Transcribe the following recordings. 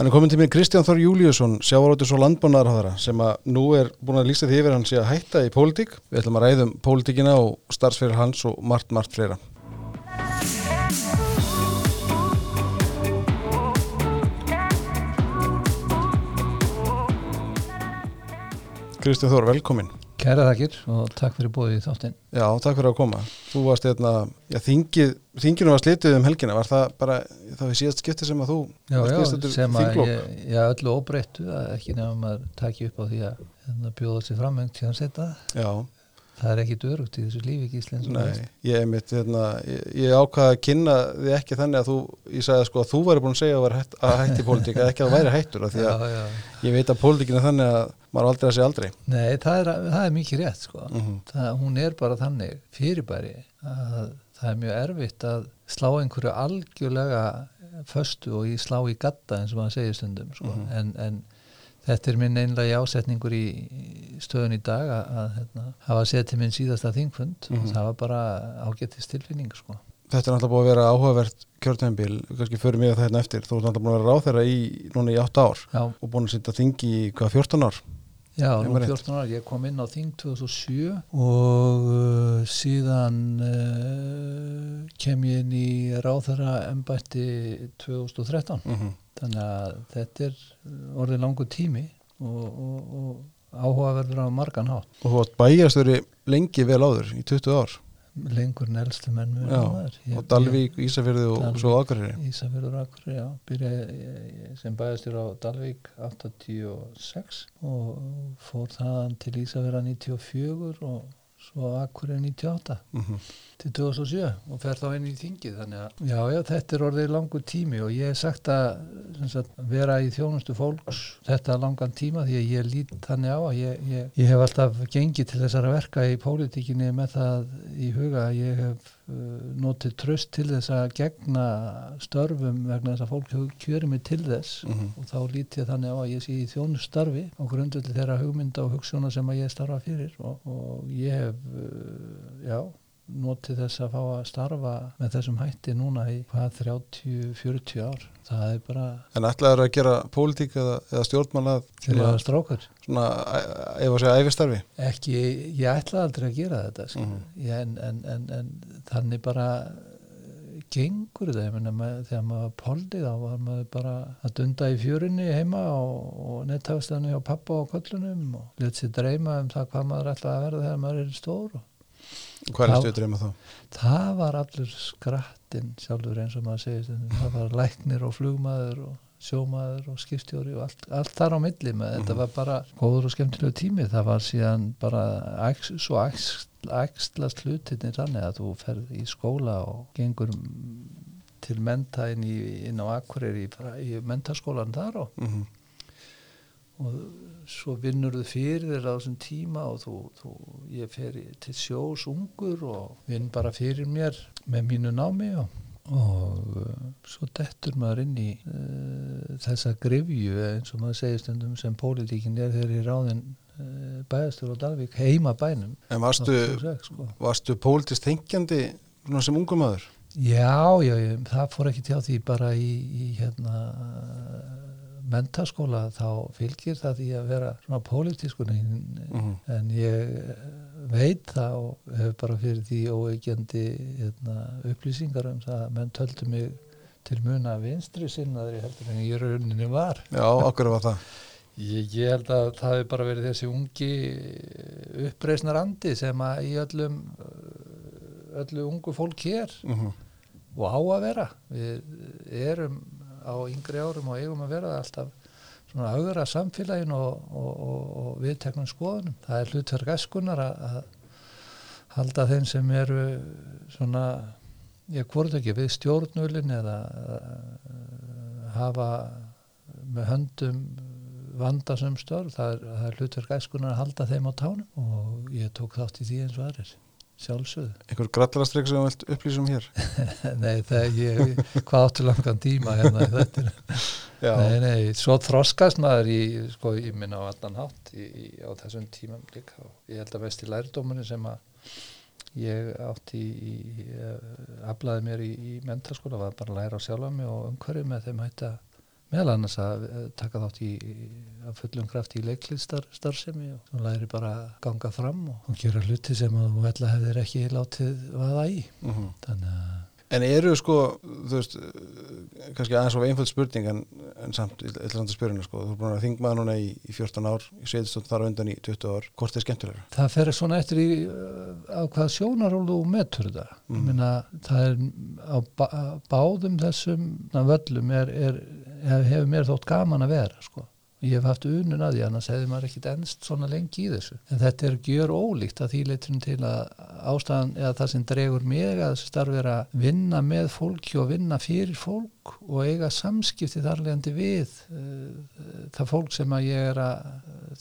Hann er komin til mér Kristján Þór Júliusson, sjávarótis og landbúnaðarháðara sem að nú er búin að lýsa því yfir hann sé að hætta í pólitík. Við ætlum að ræðum pólitíkina og starfsfyrir hans og margt, margt fleira. Kristján Þór, velkomin. Kæra þakkir og takk fyrir bóðið í þáttinn. Já, takk fyrir að koma. Þú varst hérna, já, þingið, þinginu var slitið um helgina, var það bara, það var síðast skipti sem að þú Já, varst já, viðstaddur sem að þinglok? ég, já, öllu óbreyttu, að ekki nefnum að taki upp á því að hérna, bjóða sér frammengt til að setja. Já, Það er ekki dörugt í þessu lífi ekki íslensku. nei, ég mitt, hérna, ég, ég ákvaða að kynna því ekki þannig að þú, ég sagði sko að þú væri búin að segja að, hætt, að hætti pólitík, að ekki að þú væri hættur, því að Já, já. ég veit að pólitíkin er þannig að maður aldrei að segja aldrei. Nei, það er, það er mikið rétt, sko. Mm Það, hún er bara þannig fyrirbæri að það er mjög erfitt að slá einhverju algjörlega föstu og í slá í gatta eins og maður segir stundum sko. Mhm. en, en þetta er minn einlega ásetningur í stöðun í dag að, að hérna, hafa setið minn síðasta þingfund Mhm. og það var bara ágættist tilfinning sko. Þetta er náttúrulega búið að vera áhugavert kjörtæmbil, kannski mig að það hérna eftir, þú er náttúrulega búin að vera ráþæra í, núna í 8 ár Já, og búin að sitja þingi í hvað 14 ár. já nú var rétt. 14 ára, ég kom inn á þing 2007 og uh, síðan uh, kem ég inn í ráðherra embætti 2013 Mm þannig að þetta er orðið langur tími og, og, og áhugaverður á margan hátt Og þú átt bæjastöri lengi vel áður, í 20 ár. lengur en elstu menn mjög og Dalvík, Ísafjörði og Dalvík. svo Akureyri. Ísafjörður Akkur, já, byrjaði sem bæðastur á Dalvík 86 og fór þaðan til Ísafjörða 94 og svo Akkurinn 98 Mm til 2007 og fer þá inn í þingið þannig að já, já, þetta er orðið langur tími og ég hef sagt að sagt, vera í þjónustu fólks þetta langan tíma því að ég lít þannig á að ég, ég, ég hef alltaf gengið til þessara verka í pólitíkinni með það í huga að ég hef notið tröst til þess að gegna störfum vegna þess að fólk kjörið mig til þess. Mhm. og þá lít ég þannig á að ég sé í þjónustarfi á grundvöldi þeirra hugmynda og hugssjóna sem að ég starfa fyrir. Og, og ég hef uh, já, notið þess að fá að starfa með þessum hætti núna í hvað 30-40 ár. Það er bara En ætlaður að gera pólitík eða, eða stjórnmála til að strákar svona, ef að segja æfistarfi? ekki, ég ætla aldrei að gera þetta mm Mhm. en, en, en, en þannig bara eh, gengur það, ég meina með, þegar maður var poldið þá var maður bara að dunda í fjörunni heima og, og nettafstæðinu hjá pappa og köllunum og let sér dreyma um það hvað maður ætla að verða þegar maður er stór Hvað er stuður dreyma þá? það var allur skrattinn sjálfur eins og maður segir stundum. það var læknir og flugmaður og sjómaður og skipstjóri og allt, allt þar á milli með þetta var bara góður og skemmtilegu tími. Það var síðan bara æx, svo æxlast hlutinni þannig að þú ferð í skóla og gengur mm, til menta inn, í, inn á Akureyri í, í mentaskólan þar og Mm og svo vinnur þú fyrir þér á þessum tíma og þú, þú, ég fer til sjós ungur og vinn bara fyrir mér með mínu námi og, og uh, svo dettur maður inn í uh, þessa grifju eins og maður segir stundum sem pólitíkin er þegar í ráðin uh, bæðastur og Dalvík heima bænum En varstu, 86, sko. varstu pólitist tengjandi svona sem ungum maður? Já, já, já, það fór ekki til því bara í, í hérna mentaskóla þá fylgir það því að vera svona pólitískun en, Mhm. en ég veit það og hef bara fyrir því óeikjandi hérna, upplýsingar um það að menn töldu mig til muna vinstri sinnaðri heldur en ég rauninni var Já, okkur var það. Ég, ég held að það hefur bara verið þessi ungi uppreisnar andi sem að í öllum öllu ungu fólk hér Mm og á að vera við erum á yngri árum og eigum að vera alltaf svona auðra samfélagin og, og, og, og viðteknum skoðunum. Það er hlutverk æskunar að, halda þeim sem eru svona ég hvort ekki við stjórnulin eða uh, hafa með höndum vandasum störf. Það er, það er hlutverk æskunar að halda þeim á tánum og ég tók þátt í því eins og aðrir sjálfsögðu. Einhver grallarastrygg sem þú vilt upplýsa um hér? Nei, það ég, hvað áttu langan tíma hérna í þetta Nei, nei, svo þroskast maður í, sko, ég minna á allan hátt í, í, á þessum tímum líka og ég held að mest í lærdóminu sem að ég átti í, í aflaði mér í, í mentaskóla var bara að læra á sjálfa mig og umhverju með þeim hætti að meðal annars að eh, taka þátt í að fullum kraft í leiklistar starfsemi og þú læri bara ganga fram og, og gera hluti sem að þú ætla hefðir ekki látið vaða í Mhm. þannig að En eru sko, þú veist, eh, kannski aðeins of einföld spurning en, en samt, ég ætla samt að spyrja sko, þú er búin að þingmaða núna í, í 14 ár, í sveitistótt þar undan í 20 ár, hvort er skemmtilegra? það fer svona eftir í uh, á hvað sjónaról þú metur þetta Mhm. ég meina það er á bá, báðum þessum völlum er, er, hefur mér þótt gaman að vera sko. Ég hef haft unun að því annars hefði maður ekkit ennst svona lengi í þessu. En þetta er gjör ólíkt að því leitum til að ástæðan eða það sem dregur mig að þessu starf er að vinna með fólki og vinna fyrir fólk og eiga samskipti þarlegandi við uh, það fólk sem að ég er að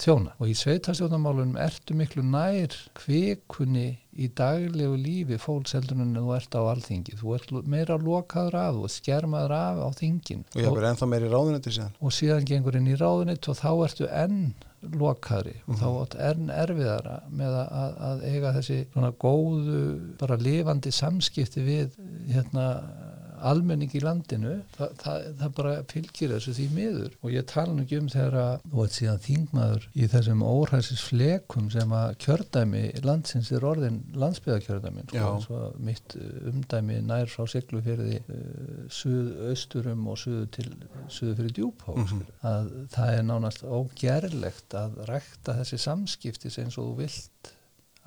þjóna. Og í sveitastjónamálunum ertu miklu nær kvikunni í daglegu lífi fólks heldur en þú ert á alþingi þú ert meira lokaður af, ert skermaður af á þingin Og ég hafði ennþá meiri ráðunetti síðan. og síðan gengur inn í ráðunitt og þá ertu enn lokaðri og þá Mhm. enn erfiðara með að, að eiga þessi svona góðu bara lifandi samskipti við hérna almenning í landinu það, það, það bara fylgir þessu því miður og ég tala nú ekki um þegar að þú ert síðan þingmaður í þessum óhæsis flekum sem að kjördæmi landsins er orðin landsbyðakjördæmin Já. svo mitt uh, umdæmi nær frá Siglufyrði uh, suðausturum og suðu til suðu fyrir djúphá Mhm. að það er nánast ógerlegt að rækta þessi samskiptis eins og þú vilt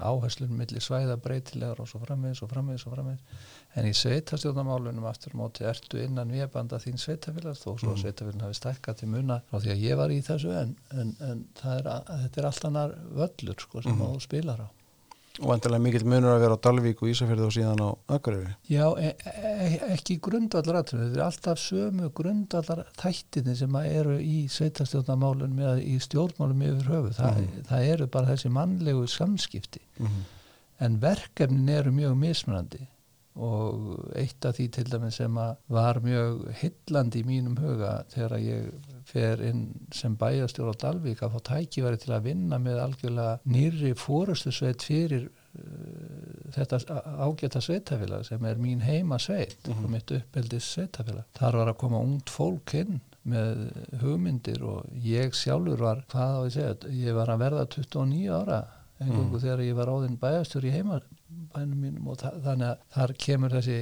áherslun millir svæða breytilegar og svo framvegis og framvegis og framvegis en í sveitastjórnamálunum aftur móti ertu innan viðbanda þín sveitafélags þó svo mm. sveitafélagin hafi stækkað til muna frá því að ég var í þessu en, en, en er, þetta er allt annar völlur sko, sem mm. þú spilar á Og vantilega mikill munur að vera á Dalvík og Ísafjörði og síðan á Akureyri. Já, e e ekki grundvallar aðtrið, þetta er alltaf sömu grundvallar þættinni sem eru í sveitarstjórnarmálunum eða í stjórnmálum yfir höfu, Þa, Mhm. það eru bara þessi mannlegu samskipti Mm -hmm. en verkefnin eru mjög mismunandi og eitt af því til dæmis sem að var mjög hillandi í mínum huga þegar ég fer inn sem bæjastjóra á Dalvík að fá tækifæri til að vinna með algjörlega nýrri fórustu sveit fyrir uh, þetta ágæta sveitafélag sem er mín heima sveit Mhm. og mitt uppeldis sveitafélag. Þar var að koma ungt fólk inn með hugmyndir og ég sjálfur var, hvað á ég segja, ég var að verða 29 ára engungu Mhm. þegar ég var áðinn bæjastjóri í heimabænum mínum og þa þannig að þar kemur þessi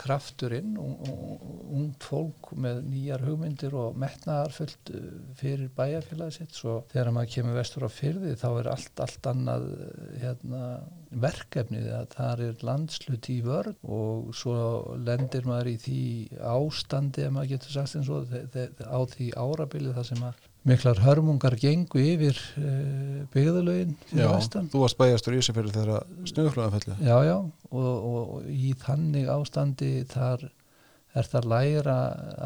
kraftur inn og, og, og ungt fólk með nýjar hugmyndir og metnaðarfullt uh, fyrir bæjarfélagi sitt. Svo þegar maður kemur vestur á fyrði þá er allt, allt annað hérna, verkefnið að það er landslut í vörð og svo lendir maður í því ástandi ef maður getur sagt eins og á því árabilið það sem að miklar hörmungar gengu yfir uh, byggðalögin fyrir Já, vestan þú varst bæjastur í Ísafjörði þegar snöðuflöðan fellu. Já, já, og, og, og í þannig ástandi þar er það læra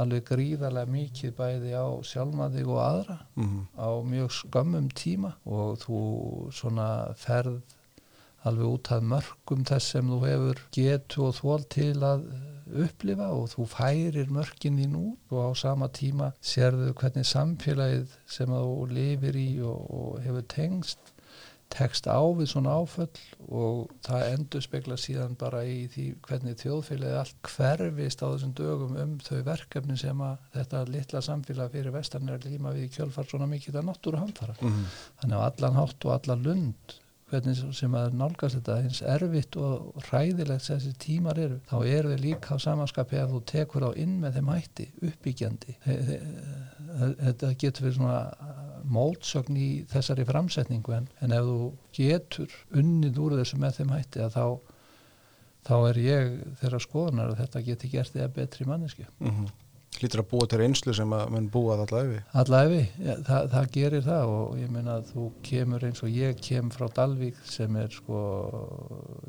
alveg gríðarlega mikið bæði á sjálfma þig og aðra Mm -hmm. á mjög skömmum tíma og þú svona ferð alveg út að mörgum þess sem þú hefur getu og þól til að upplifa og þú færir mörkin þín út og á sama tíma sérðu hvernig samfélagið sem þú lifir í og, og hefur tengst tekst á við svona áföll og það endur spekla síðan bara í því hvernig þjóðfélagið allt hverfist á þessum dögum um þau verkefni sem að þetta litla samfélag fyrir vestan að glíma við í kjölfar svona mikið að náttúru hamfara. Mm Þannig að allan hátt og allan lund hvernig sem að nálgast þetta eins erfitt og ræðilegt sem þessi tímar eru, þá eru þau líka á samanskapi ef þú tekur á inn með þeim hætti uppbyggjandi Þe- þe- þetta getur verið svona mótsögn í þessari framsetningu en, en ef þú getur unnið úr þessu með þeim hætti að þá þá er ég þeirra skoðunar að þetta geti gert eða betri mannesku -hmm. Hlýtur að búa til reynslu sem að menn búa allavega yfir. Allæfi, ja, það, það gerir það og ég meina að þú kemur eins og ég kem frá Dalvík sem er sko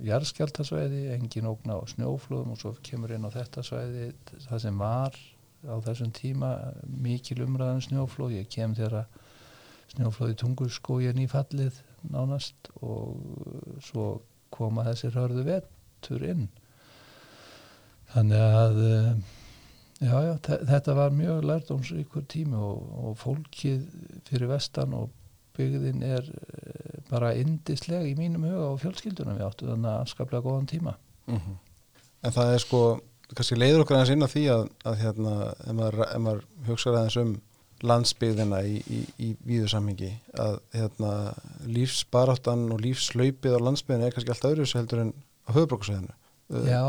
jarðskjáltasvæði, engin ógna á snjóflóðum og svo kemur inn á þetta svæði það sem var á þessum tíma mikil umræðan snjóflóð, ég kem þegar snjóflóði tungurskói er nýfallið nánast og svo koma þessir hörðu vetur inn þannig að eh, Já, já, þe- þetta var mjög lærdómsríkur tími og, og fólkið fyrir vestan og byggðin er eh, bara indisleg í mínum huga og fjölskyldunum. Við áttu þannig að skaplega góðan tíma. Mm En það er sko, kannski leiður okkur aðeins inn á því að, að hérna, ef maður, maður hugsaður aðeins um landsbyggðina í, í, í víðu samhengi að hérna, lífsbaráttan og lífslaupið á landsbyggðina er kannski allt öðru sem heldur en á höfubrókusveðinu Já,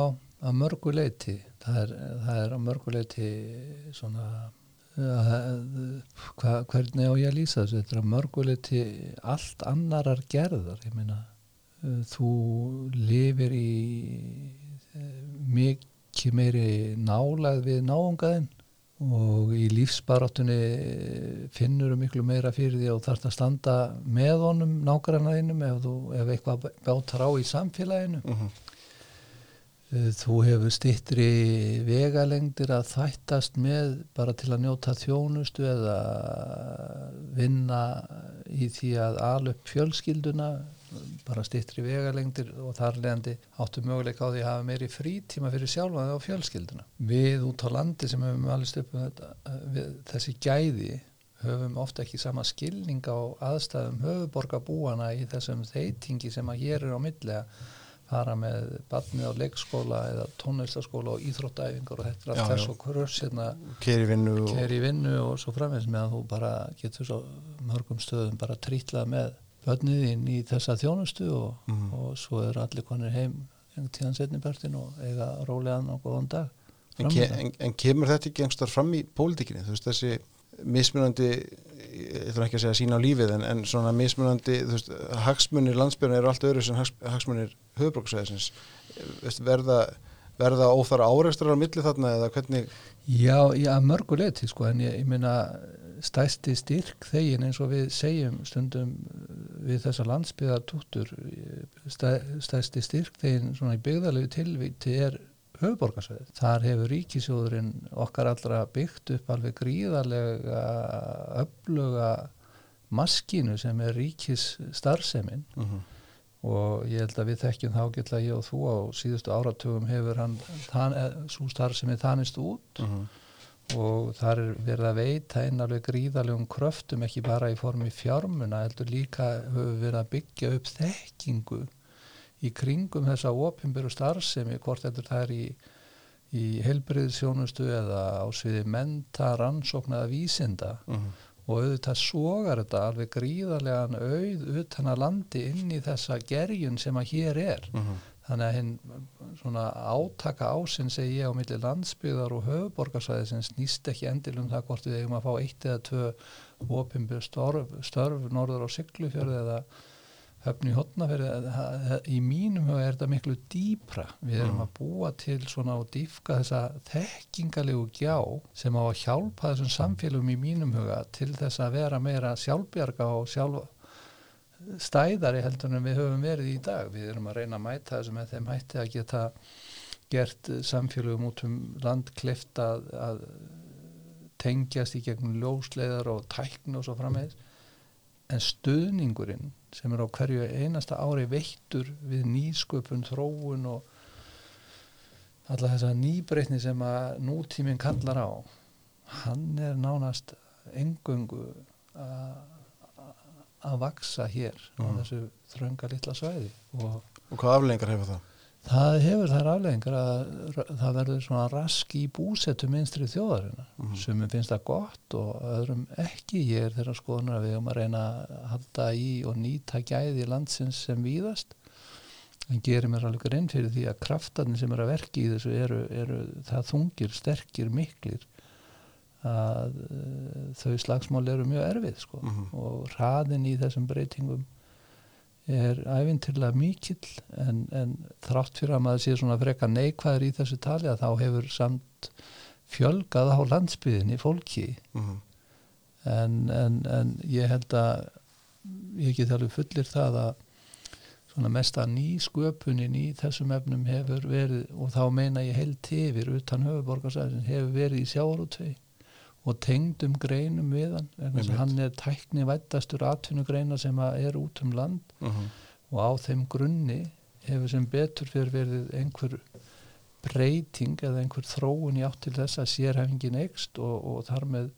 að mörgu leiti það er, það er að mörgu leiti svona hva, hvernig á ég að lýsa þessu? Þetta er að mörgu leiti allt annarar gerðar. Ég meina þú lifir í eh, mikið meiri nálag við náungaðinn og í lífsbaráttunni finnur þú miklu meira fyrir því og þarfst að standa með honum nágrannaðinum ef, þú, ef eitthvað bátar á í samfélaginu. Uh -huh. Þú hefur stittri vegalengdir að þættast með bara til að njóta þjónustu eða vinna í því að alöp fjölskylduna bara stittri vegalengdir og þar leðandi áttu möguleika á því að hafa meiri frítíma fyrir sjálfaði á fjölskylduna. Við út á landi sem hefum alveg stöpum þetta, við, þessi gæði höfum ofta ekki sama skilning á aðstæðum höfuborgarbúana í þessum þeitingi sem að hér er á milli að fara með barnið á leikskóla eða tónlistaskóla og íþróttæfingar og þetta er allt þess og hvers hérna keri vinnu vinnu og svo framvegs meðan þú bara getur svo mörgum stöðum bara trítlað með börnið inn í þessa þjónustu og, Mhm. og svo er allir konir heim en tíðan setnipartin og eiga rólegan og góðan dag en, ke, en, en kemur þetta ekki einhverstað fram í pólitíkinni? Þú veist þessi mismunandi ég ætlum ekki að segja sína á lífið en, en svona mismunandi þú veist, hagsmunir landsbyrjun eru allt öðru sem hags, hagsmunir höfubróksveðisins verða, verða óþara áreikstrar á milli þarna eða hvernig Já, já, mörgu leiti sko en ég, ég meina stæsti styrk þegin eins og við segjum stundum við þessa landsbyðartúttur stæ, stæsti styrk þegin svona í byggðalegu tilvíti er höfuborgarsveið. Þar hefur ríkisjóðurinn okkar allra byggt upp alveg gríðarlega öfluga maskínu sem er ríkis starfseminn uh -huh. Og ég held að við þekkjum þá geta ég og þú á síðustu áratugum hefur hann þann, svo starfsemi þanist út Uh -huh. og þar er verið að veita einn alveg gríðalegum kröftum ekki bara í formi fjármuna heldur líka höfum verið að byggja upp þekkingu í kringum þessa opinberu starfsemi hvort það er í, í heilbriðsjónustu eða á sviði menta, rannsókna eða vísinda Uh -huh. Og auðvitað sogar þetta alveg gríðarlegan auð utan að landi inn í þessa gerjun sem að hér er Uh -huh. þannig að hinn svona átaka ásinn segi ég á milli landsbyggðar og höfuborgarsvæði sem snýst ekki endil um það hvort við eigum að fá eitt eða tvö opinbjör störf, störf norður á Siglufjörði eða höfni hotnaferði í mínum huga er þetta miklu dýpra. Við erum að búa til svona og dýfka þessa þekkingalegu gjá sem á að hjálpa þessum samfélagum í mínum huga til þess að vera meira sjálfbjarga og sjálf stæðari heldur en við höfum verið í dag. Við erum að reyna að mæta þessu með þeim hætti að geta gert samfélagum út um land klift að, að tengjast í gegnum ljósleiðar og tækni og svo framvegis. En stuðningurinn sem er á hverju einasta ári veittur við nýsköpun, þróun og alla þessa nýbreytni sem að nútíminn kallar á hann er nánast engöngu að vaksa hér á Mhm. þessu þrönga litla svæði og og hvað aflengar hefur það? Það hefur þær afleggingar að það verður svona rask í búsetu minnstri þjóðarinnar Mhm. sem finnst það gott og öðrum ekki ég er þeirra skoðunar að við höfum að reyna að halda í og nýta gæði landsins sem víðast en gerir mér alveg inn fyrir því að kraftarnir sem eru að verki í þessu eru, eru það þungir, sterkir, miklir að uh, þau slagsmál eru mjög erfið sko. Mhm. og hraðin í þessum breytingum er æfintilega mikill en, en þrátt fyrir að maður sé svona freka neikvæður í þessu tali að þá hefur samt fjölgað á landsbyðinni fólki Uh -huh. en, en, en ég held að ég get alveg fullir það að svona mesta nýsköpunin í þessum efnum hefur verið og þá meina ég heilt yfir utan höfuborgarsæðin hefur verið í sjávarútvei og tengdum greinum við hann Einmitt. hann er tækni vættastur atvinnugreina sem er út um land Uh -huh. og á þeim grunni hefur sem betur fyrir verið einhver breyting eða einhver þróun í átt til þess að sérhæfingin eikst og, og þar með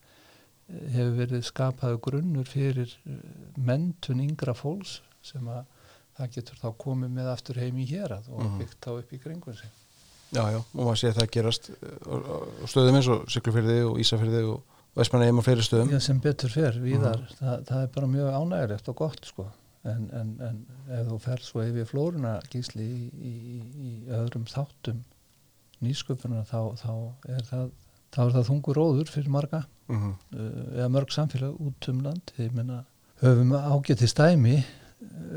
eh, hefur verið skapaðu grunnur fyrir eh, mentun yngra fólks sem að það getur þá komið með aftur heim í hérað og Mhm. byggt þá upp í kringun sig. Já, já, og maður sé að það gerast uh, á stöðum eins og Siglufyrði og Ísafyrði og Vestmannaheim og fleiri stöðum. Já, sem betur fer, víðar, það, það er bara mjög ánægilegt og gott sko. En, en, en ef þú fer svo yfir flóruna gísli í, í, í öðrum þáttum nýsköpuna þá, þá er það þá er það þungur róður fyrir marga mm uh, eða mörg samfélag út um land. Ég meina, höfum ágæti stæmi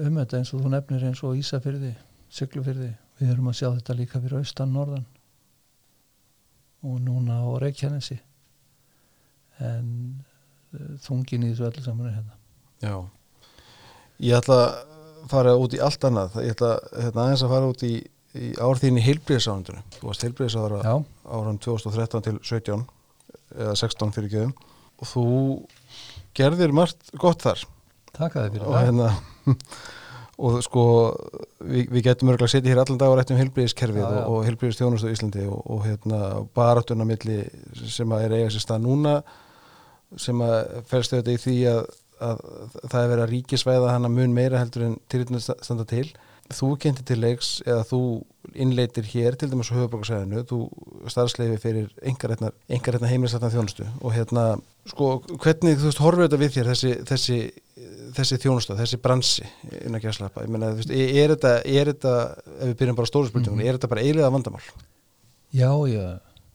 um þetta eins og þú nefnir eins og Ísafyrði, Siglufyrði við erum að sjá þetta líka fyrir austan norðan og núna á Reykjanesi. En uh, þungin í þessu öllu saman er hérna. Já. Ég ætla að fara út í allt annað. Ég ætla hérna, aðeins að fara út í, í árþín í heilbriðisáðundinu þú varst heilbriðisáður Já, áran 2013 til 17 eða 16 fyrir geðum. Og þú gerðir margt gott þar. Taka þið fyrir það. hérna og sko við, við getum örgulega að setja hér allan dag á réttum heilbriðiskerfið Já, já. og, og heilbriðistjónust á Íslandi og, og hérna baratuna milli sem að er eiga sér stað núna sem að felst auðvitað í því að, að það er verið að ríkisvæða hana mun meira heldur en til standa til þú kynnti til leiks eða þú innleitir hér til dæmis á höfuborgarsæðinu þú starfsleifi fyrir engarætna heimilisætna þjónustu og hérna sko hvernig þú veist horfur þetta við þér þessi, þessi, þessi þjónusta, þessi bransi innan gæslappa, ég meina þú veist er, þetta, er þetta, ef við byrjum bara stóru spurningunni, er þetta bara eiliða vandamál? Já, já,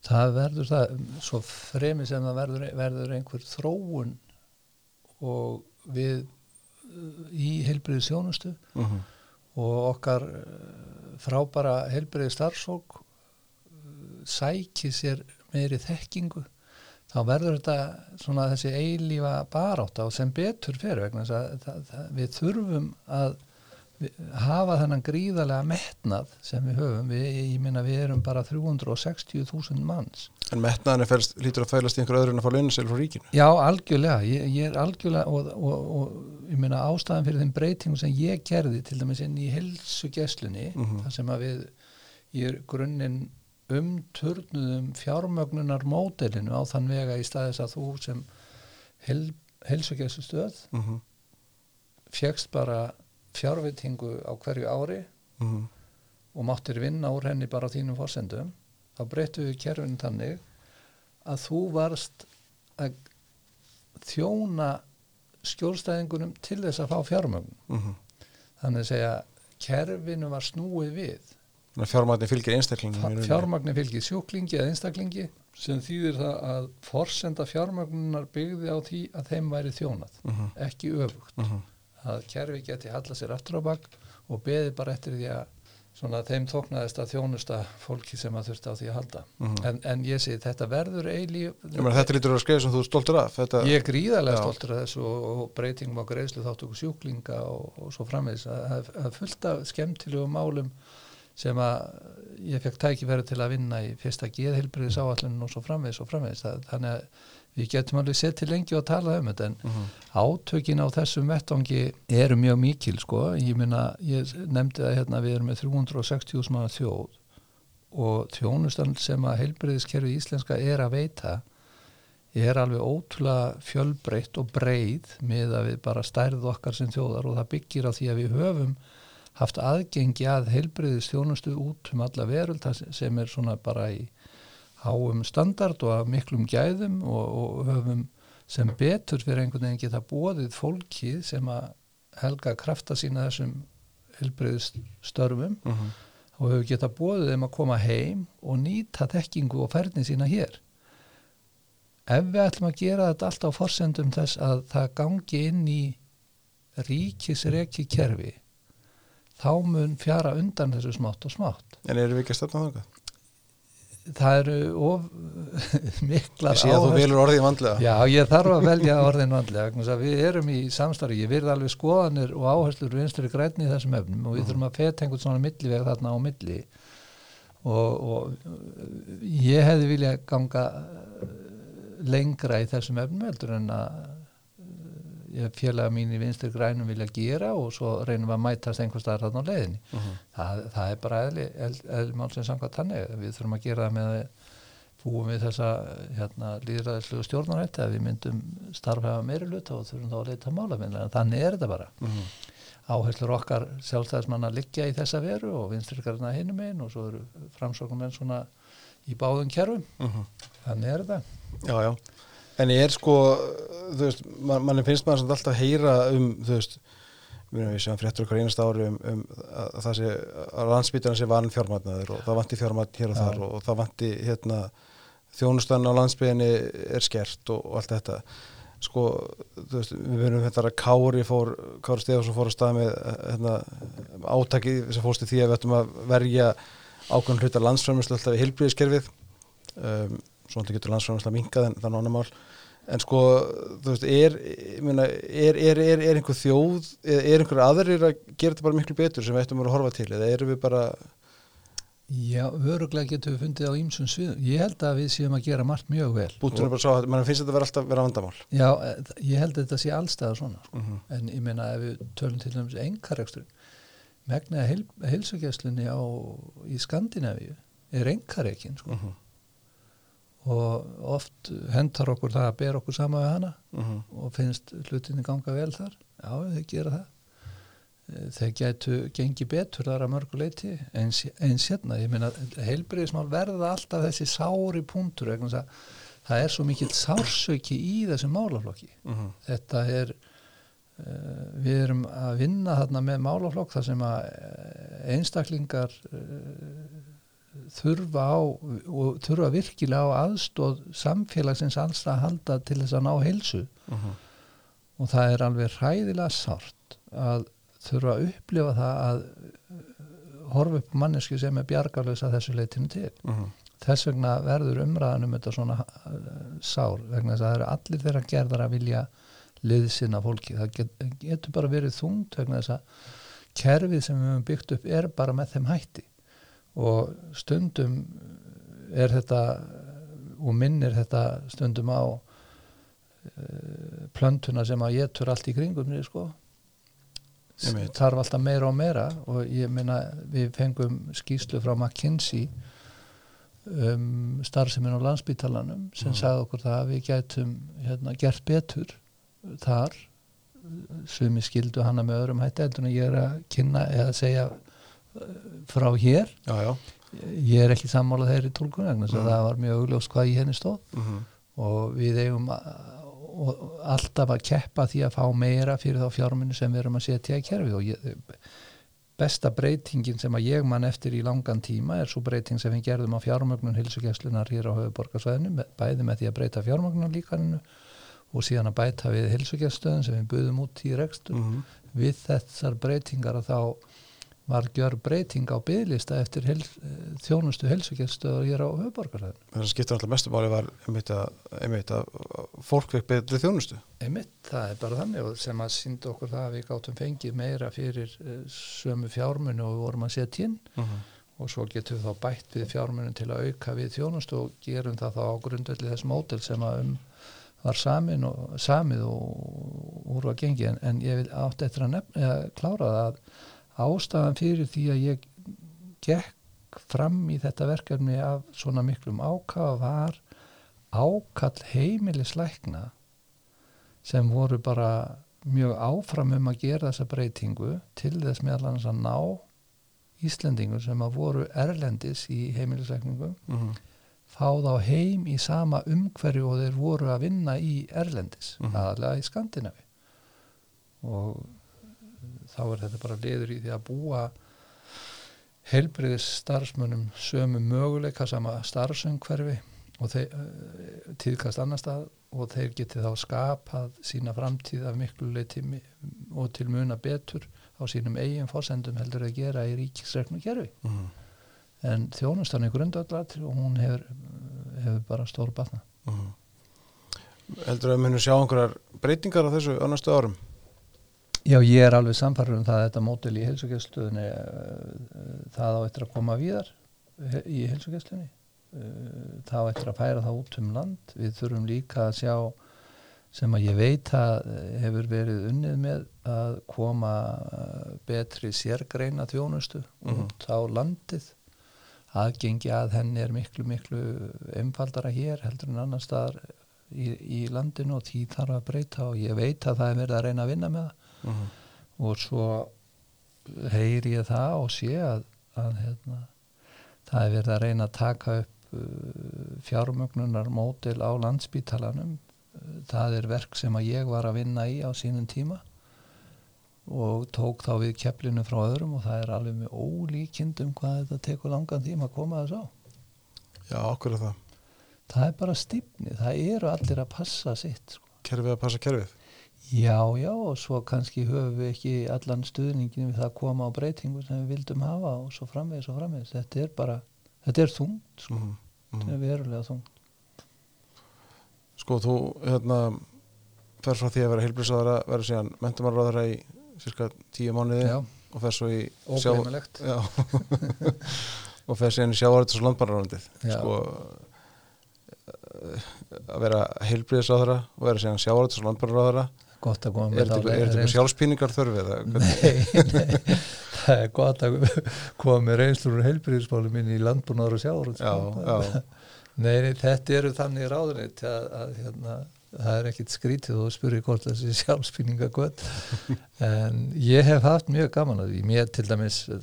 það verður það svo fremi sem það verður, verður einhver þróun og við í heilbriði sjónustu Uh -huh. Og okkar uh, frábara heilbriði starfsók sæki sér meiri þekkingu þá verður þetta svona þessi eilífa barátta og sem betur fyrir vegna þess að það, það, við þurfum að hafa þennan gríðarlega metnað sem við höfum við, ég minna við erum bara 360.000 manns En metnaðan fælst, lítur að fælast í einhver öðru en að fá launisel frá ríkinu? Já, algjörlega, ég, ég er algjörlega og, og, og ég meina ástæðan fyrir þeim breytingum sem ég gerði til dæmis inn í helsugesslunni, Mhm. þar sem að við í grunninn umturnuðum fjármögnunar módelinu á þann vega í staðis að þú sem hel, helsugessustöð Uh -huh. fjekst bara fjárveitingu á hverju ári Uh -huh. og máttir vinna úr henni bara á þínum fórsendum þá breyttu við kerfinu þannig að þú varst að þjóna skjólstæðingunum til þess að fá fjármögn Uh -huh. þannig að segja kerfinu var snúið við fjármagnin fylgir einstaklingin fjármagnin fylgir sjúklingi eða einstaklingi sem þýðir það að forsenda fjármagnunar byggði á því að þeim væri þjónað uh -huh. ekki öfugt Uh -huh. Að kerfi geti halla sér aftur á bak og beði bara eftir því að svona þeim þóknaðist að þjónusta fólki sem að þurfti á því að halda Mhm. en, en ég segi þetta verður meina, Þetta lítur að skrifa sem þú stoltur af þetta, ég er gríðarlega Já. stoltur af þessu og, og breytingum á greiðslu þáttöku sjúklinga og, og svo framvegis að, að, að fullt af skemmtilegu málum sem að ég fekk tækifæri til að vinna í fyrsta geðheilbriðis áallunum og svo framvegis og framvegis það, þannig að við getum alveg sett til lengi og tala um þetta en uh -huh. átökin á þessum vettvangi eru mjög mikil sko, ég minna, ég nefndi það hérna við erum með 360.000 manna þjóð og þjónustan sem að heilbreyðiskerfi íslenska er að veita er alveg ótrúlega fjölbreytt og breið með að við bara stærð okkar sem þjóðar og það byggir á því að við höfum haft aðgengi að heilbreyðis þjónustu út um alla veröld sem er svona bara í háum standard og af miklum gæðum og, og höfum sem betur fyrir einhvern veginn geta bóðið fólki sem að helga krafta sína þessum heilbreyðis störfum Uh -huh. og hefur geta bóðið þeim að koma heim og nýta þekkingu og færni sína hér ef við ætlum að gera þetta allt á forsendum þess að það gangi inn í ríkisreki kerfi þá mun fjara undan þessu smátt og smátt En erum við ekki að stefna þangað? Það eru of miklar Ég sé að þú velur orðið vandlega. Já, ég þarf að velja orðin vandlega við erum í samstarfi, ég virði alveg skoðanir og áherslur vinstri grænni í þessum efnum og við þurfum að feta einhvern svona milliveg þarna á milli. Og, og ég hefði vilja ganga eh, lengra í þessum efnum heldur en að félaga mín í vinstri grænum vilja gera og svo reynum við að mætast einhvers staðar þarna á leiðinni uh -huh. það, það er bara eðli, eðli, eðli mál sem samkvæmt þannig við þurfum að gera það með að búum við þessa hérna, líðræðislu stjórnarætti að við myndum starfhæfa meiri hluta og þurfum þá að leita mála en þannig er þetta bara Uh -huh. áherslur okkar sjálfstæðismanna liggja í þessa veru og vinstrikarna hinum einn og svo eru framsóknum enn svona í báðum kerfum Mhm. þannig er þetta Já, já. En ég er sko, þú veist, man, mann finnst maður samt alltaf að heyra um, þú veist, við séum fréttur okkar einasta ári um, um að að það sé, að landsbytjarna sé vann fjármagnaður og það vanti fjármagn hér og þar og, og það vanti, hérna, þjónustan á landsbyðinni er skert og, og allt þetta. Sko, þú veist, við verðum þetta að Kári fór, Kári Stefansson fór að stað með, hérna, átakið sem fórst í því að við ættum að verja ákveðin hluta landsframlæslu alltaf í heilbríðiskerfið um, svona getur landsframlæsla minkað en það er annar mál en sko, þú veist, er meina, er, er, er, er einhver þjóð er, er einhver aðrir að gera þetta bara miklu betur sem við ættum að horfa til eða erum við bara Já, öruglega getum við fundið á ýmsum sviðum ég held að við séum að gera margt mjög vel bútunum bara svo að mann finnst þetta vera alltaf vera vandamál Já, eh, ég held að þetta sé allstæða svona sko. mm -hmm. en ég meina ef við tölum til dæmis engarekstur megnaði heil, heilsugjæslinni á í Skandinavíu er engareikin sko. Mhm. Og oft hendar okkur það að bera okkur sama við hana Mhm. og finnst hlutinni ganga vel þar já, þeir gera það Eh, þeir gætu gengi betur þar að mörgu leiti eins, eins hérna ég meina heilbriðismál verða alltaf þessi sári að það er svo mikill sársauki í þessum málaflokki Mhm. þetta er uh, við erum að vinna þarna með málaflokk þar sem að eh, einstaklingar uh, þurfa á og þurfa virkilega á aðstóð samfélagsins alls að halda til þess að ná heilsu Mhm. og það er alveg hræðilega sárt að þurfa að upplifa það að uh, horfa upp mannesku sem er bjargarlösa þessu leitinu til Mhm. þess vegna verður umræðan um þetta svona uh, sár vegna þess að það eru allir þeirra gerðar að vilja liðsina fólki það get, getur bara verið þungt vegna þess að kerfið sem við höfum byggt upp er bara með þeim hætti og stundum er þetta og minnir þetta stundum á uh, plöntuna sem að getur allt í kringum niður sko. Þarf alltaf meira og meira. Og ég meina við fengum skýslu frá McKinsey um starfseminn á landsbítalanum sem Mhm. sagði okkur það að við gætum hérna, gert betur þar. Sumi skildu hana með öðrum hætti en ég er að kynna eða segja frá hér já, já ég er ekki sammála þeirri tólkun vegna Mhm. það var mjög augljóst hvað í henni stóð Mhm. og við eigum alltaf að keppa því að fá meira fyrir þá fjármunni sem við erum að setja í kerfið og ég, besta breytingin sem að ég mann eftir í langan tíma er svo breyting sem við gerðum á fjármögnun hilsugjæslunar hér á höfuborgarsvæðinu bæði með því að breyta fjármögnun líkaninu og síðan að bæta við hilsugjæstöðun sem við buðum út í rekstur Mhm. við þessar breytingar að þá var gjör breyting á bygglista eftir hel, þjónustu helsugjastöður hér á höfuborgarsvæðinu. það skiptir alltaf mestu máli var einmitt að, einmitt að fólk vekk betri þjónustu Einmitt, það er bara þannig og sem að sínda okkur það að við gátum fengið meira fyrir uh, sömu fjármunu og við vorum að setja inn Mhm. og svo getum við þá bætt við fjármunum til að auka við þjónustu og gerum það þá á grundvelli þess mótel sem að um var samin og, samið og úr að gengi en, en ég vil átt eftir að nefna, klára það að ástæðan fyrir því að ég gekk fram í þetta verkefni af svona miklum ákafa var ákall heimilislækna sem voru bara mjög áfram um að gera þessa breytingu til þess meðal að ná Íslendingur sem að voru erlendis í heimilisleikningum Mhm. fá þá heim í sama umhverju og þeir voru að vinna í erlendis, Mhm. aðalega í Skandinavi og þá er þetta bara liður í því að búa heilbriðis starfsmönnum sömu möguleika sama starfsumhverfi og þeir uh, tíðkast annar stað og þeir geti þá skapað sína framtíð af miklu leiti og til muna betur á sínum eigin fórsendum heldur að gera í ríkisreknu kerfi Mhm. en þjónustan er grundallat og hún hefur, hefur bara stór batna Mhm. heldur að munum sjá einhverjar breytingar á þessu á næstu árum Já, ég er alveg samfarið um það að þetta mótel í heilsugjastöðunni það á eftir að koma víðar he- í heilsugjastöðunni það á eftir að færa það út um land. Við þurfum líka að sjá sem að ég veit að eh, hefur verið unnið með að koma eh, betri sérgreina þjónustu Mhm. út á landið. Aðgengi að henni er miklu miklu einfaldara hér heldur en annar staðar í, í landinu og því þarf að breyta og ég veit að það er verið að reyna að vinna með það Mhm. og svo heyri ég það og sé að, að hérna, það er verið að reyna að taka upp uh, fjármögnunar mótil á landsbítalanum Uh, það er verk sem að ég var að vinna í á sínum tíma og tók þá við kepplinu frá öðrum og það er alveg með ólíkindum hvað þetta tekur langan tíma að koma þess á Já, okkur er það. það er bara stífni, það eru allir að passa sitt sko. Kerfið að passa kerfið. Já, já, og svo kannski höfum við ekki allan stuðningin við það að koma á breytingu sem við vildum hafa og svo framvegis og framvegis, þetta er bara þetta er þungt, sko. Mm þetta er verulega þungt Sko, þú, hérna, fer frá því að vera heilbrisaðara, verður síðan mentumarraðara í cirka tíu mánuði já, og fer svo í ógleymilegt Já. og fer síðan í sjávarðis og landbarnarlandið. Já. Sko, eh, að vera heilbrisaðara og vera síðan sjávarðis og landbarnarraðara. Gott að koma Er með eitthvað- er þetta sjálfspíningar þörfið? Nei, nei, það er gott að koma með reynslur og heilbyrðismáli minn í landbúnaður og sjáur Já, já. Nei, þetta eru þannig ráðunit að, að hérna, það er ekkit skrítið og spyrir hvort þessi sjálfspýninga gott en ég hef haft mjög gaman að því mér til dæmis uh,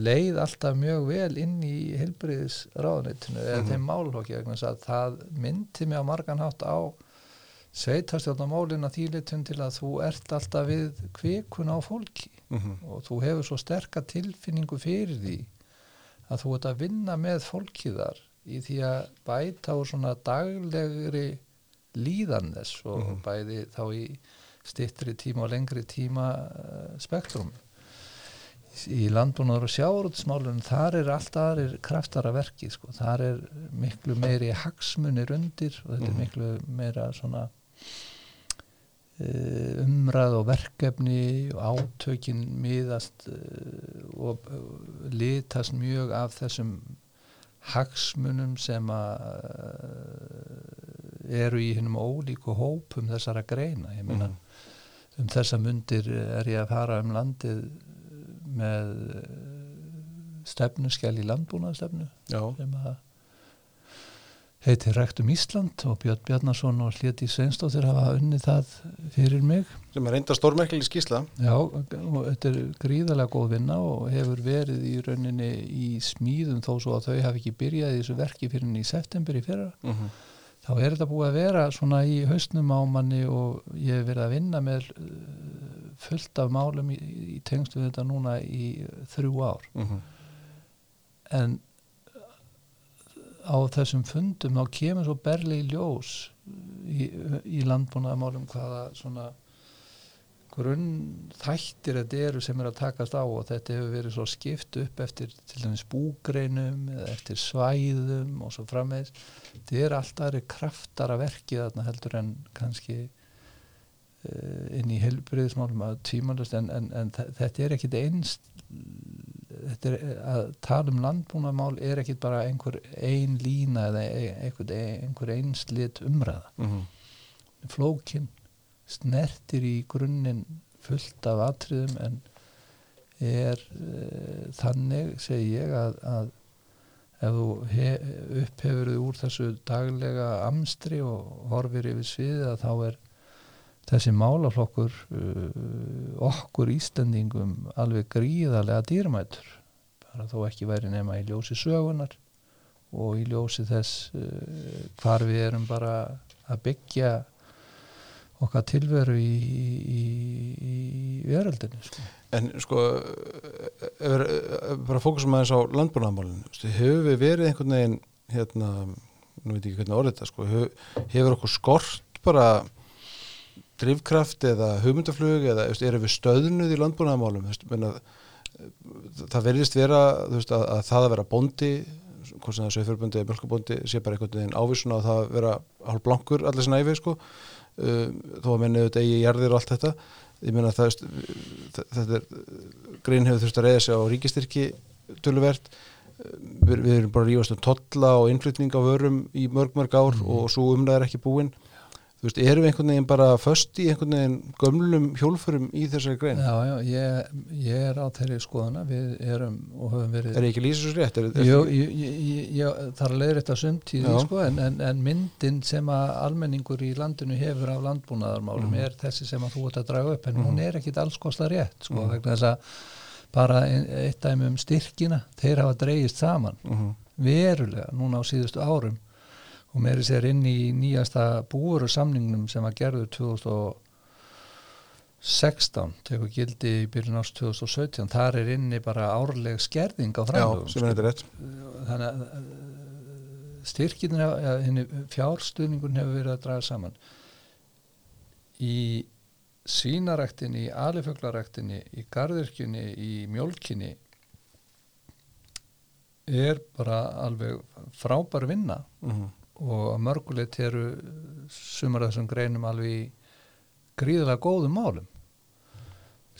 leið alltaf mjög vel inn í heilbyrðis ráðunitinu eða Mhm. þeim málhóki vegna að það myndi mig á margan hátt á sveitarstjórnamálin að þýlitum til að þú ert alltaf við kvikun á fólki Mhm. og þú hefur svo sterka tilfinningu fyrir því að þú ert að vinna með fólkið þar í því að bæta úr svona daglegri líðan þess og Mhm. bæði þá í stittri tíma og lengri tíma uh, spektrum í landbúnaður og sjárutsmálun þar er allt aðrir kraftar að verki sko. þar er miklu meiri hagsmunir undir og þetta Mhm. er miklu meira svona umræð og verkefni og átökin miðast uh, og uh, litast mjög af þessum hagsmunum sem að eru í hinnum ólíku hópum þessara greina ég meina Mhm. um þessa mundir er ég að fara um landið með stefnuskjál í landbúnaðstefnu sem að heitir Rektum Ísland og Björn Bjarnason og Hléti Sveinstóttir hafa unnið það fyrir mig sem er reynda stórmerkileg skísla. Já, og þetta er gríðarlega góð vinna og hefur verið í rauninni í smíðum þó svo að þau hafi ekki byrjað í þessu verki fyrir í september í fyrra Mm þá er þetta búið að vera svona í haustnum á manni og ég hef verið að vinna með uh, fullt af málum í, í tengstu við þetta núna í þrjú ár -hmm. en á þessum fundum þá kemur svo berli í ljós í, í landbúnaðamálum hvaða svona grunn þættir þetta eru sem er að takast á og þetta hefur verið svo skipt upp eftir til dæmis búgreinum eða eftir svæðum og svo frammeðis þetta er alltaf aðri kraftar að verki þarna heldur en kannski uh, inn í helbriðismálum að tímalust en, en, en þe- þetta er ekkit einst er að tala um landbúnaðmál er ekkit bara einhver ein lína eða e- einhver, einhver einslit umræða Mm -hmm. flókin snertir í grunninn fullt af atriðum en er uh, þannig segi ég að, að ef þú he, upphefur þig úr þessu daglega amstri og horfir yfir sviðið að þá er þessi málaflokkur uh, okkur Íslendingum alveg gríðarlega dýrmætur bara þó ekki væri nema í ljósi sögunar og í ljósi þess uh, hvar við erum bara að byggja okkar tilveru í, í, í, veröldinu sko. En sko, við bara fókusum aðeins á landbúnaðamálinu, hefur við verið einhvern veginn, hérna, nú veit ég ekki hvernig orðið þetta, sko, hefur, hefur okkur skort bara drifkraft eða hugmyndaflug eða erum við stöðnuð í landbúnaðamálum, menna, það verðist vera veist, að, að það að vera bóndi, hvort sem það er sögfjörbundi eða mjölkubóndi, sé bara einhvern veginn ávísun á það að vera hálf blankur allir sinna æfi, sko, uh, þó að menni auðvitað eigi jarðir og allt þetta. Ég meina það þetta er grein hefur þurft að reyða sig á ríkistyrki töluvert. Við, við erum bara að rífast um tolla og innflytning á vörum í mörg mörg ár Mhm. og svo umlega er ekki búin þú veist, erum við einhvern veginn bara föst í einhvern veginn gömlum hjólfurum í þessari grein Já, já, ég, ég er á þeirri skoðuna, við erum og höfum verið er ekki lýsins rétt? Er, er, Jú, ég, er að leiðir þetta sumt í því sko, en, en, en myndin sem að almenningur í landinu hefur af landbúnaðarmálum Mhm. er þessi sem að þú ert að draga upp en hún er ekkit alls kosta rétt sko, Mhm. vegna þess að bara ein- eitt dæmi um styrkina þeir hafa dreigist saman Mhm, verulega núna á síðustu árum og meiri sér inn í nýjasta búuru samningnum sem að gerður 2016 tekur gildi í byrjun árs 2017 þar er inni bara árleg skerðing á rétt. Þannig að styrkin fjárstuðningun hefur verið að draga saman. Í svínaræktinni, í alifuglaræktinni í garðirkjunni, í mjólkinni er bara alveg frábær vinna. Mhm, og að mörgulegt eru sumar þessum greinum alveg í gríðlega góðum málum.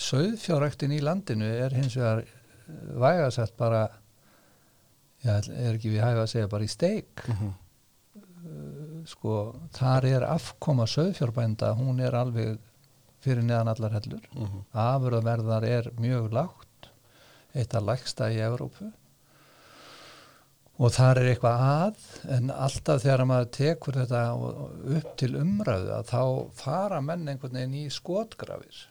Sauðfjáræktin í landinu er hins vegar vægasett bara já, er ekki við hæfa að segja bara í steik. Mhm, sko, þar er afkoma sauðfjárbænda, hún er alveg fyrir neðan allar hellur. Mhm, afurðaverðar er mjög lágt eitt af lægsta í Evrópu og þar er eitthvað að en alltaf þegar maður tekur þetta upp til umræðu að þá fara menn einhvern veginn í skotgrafir.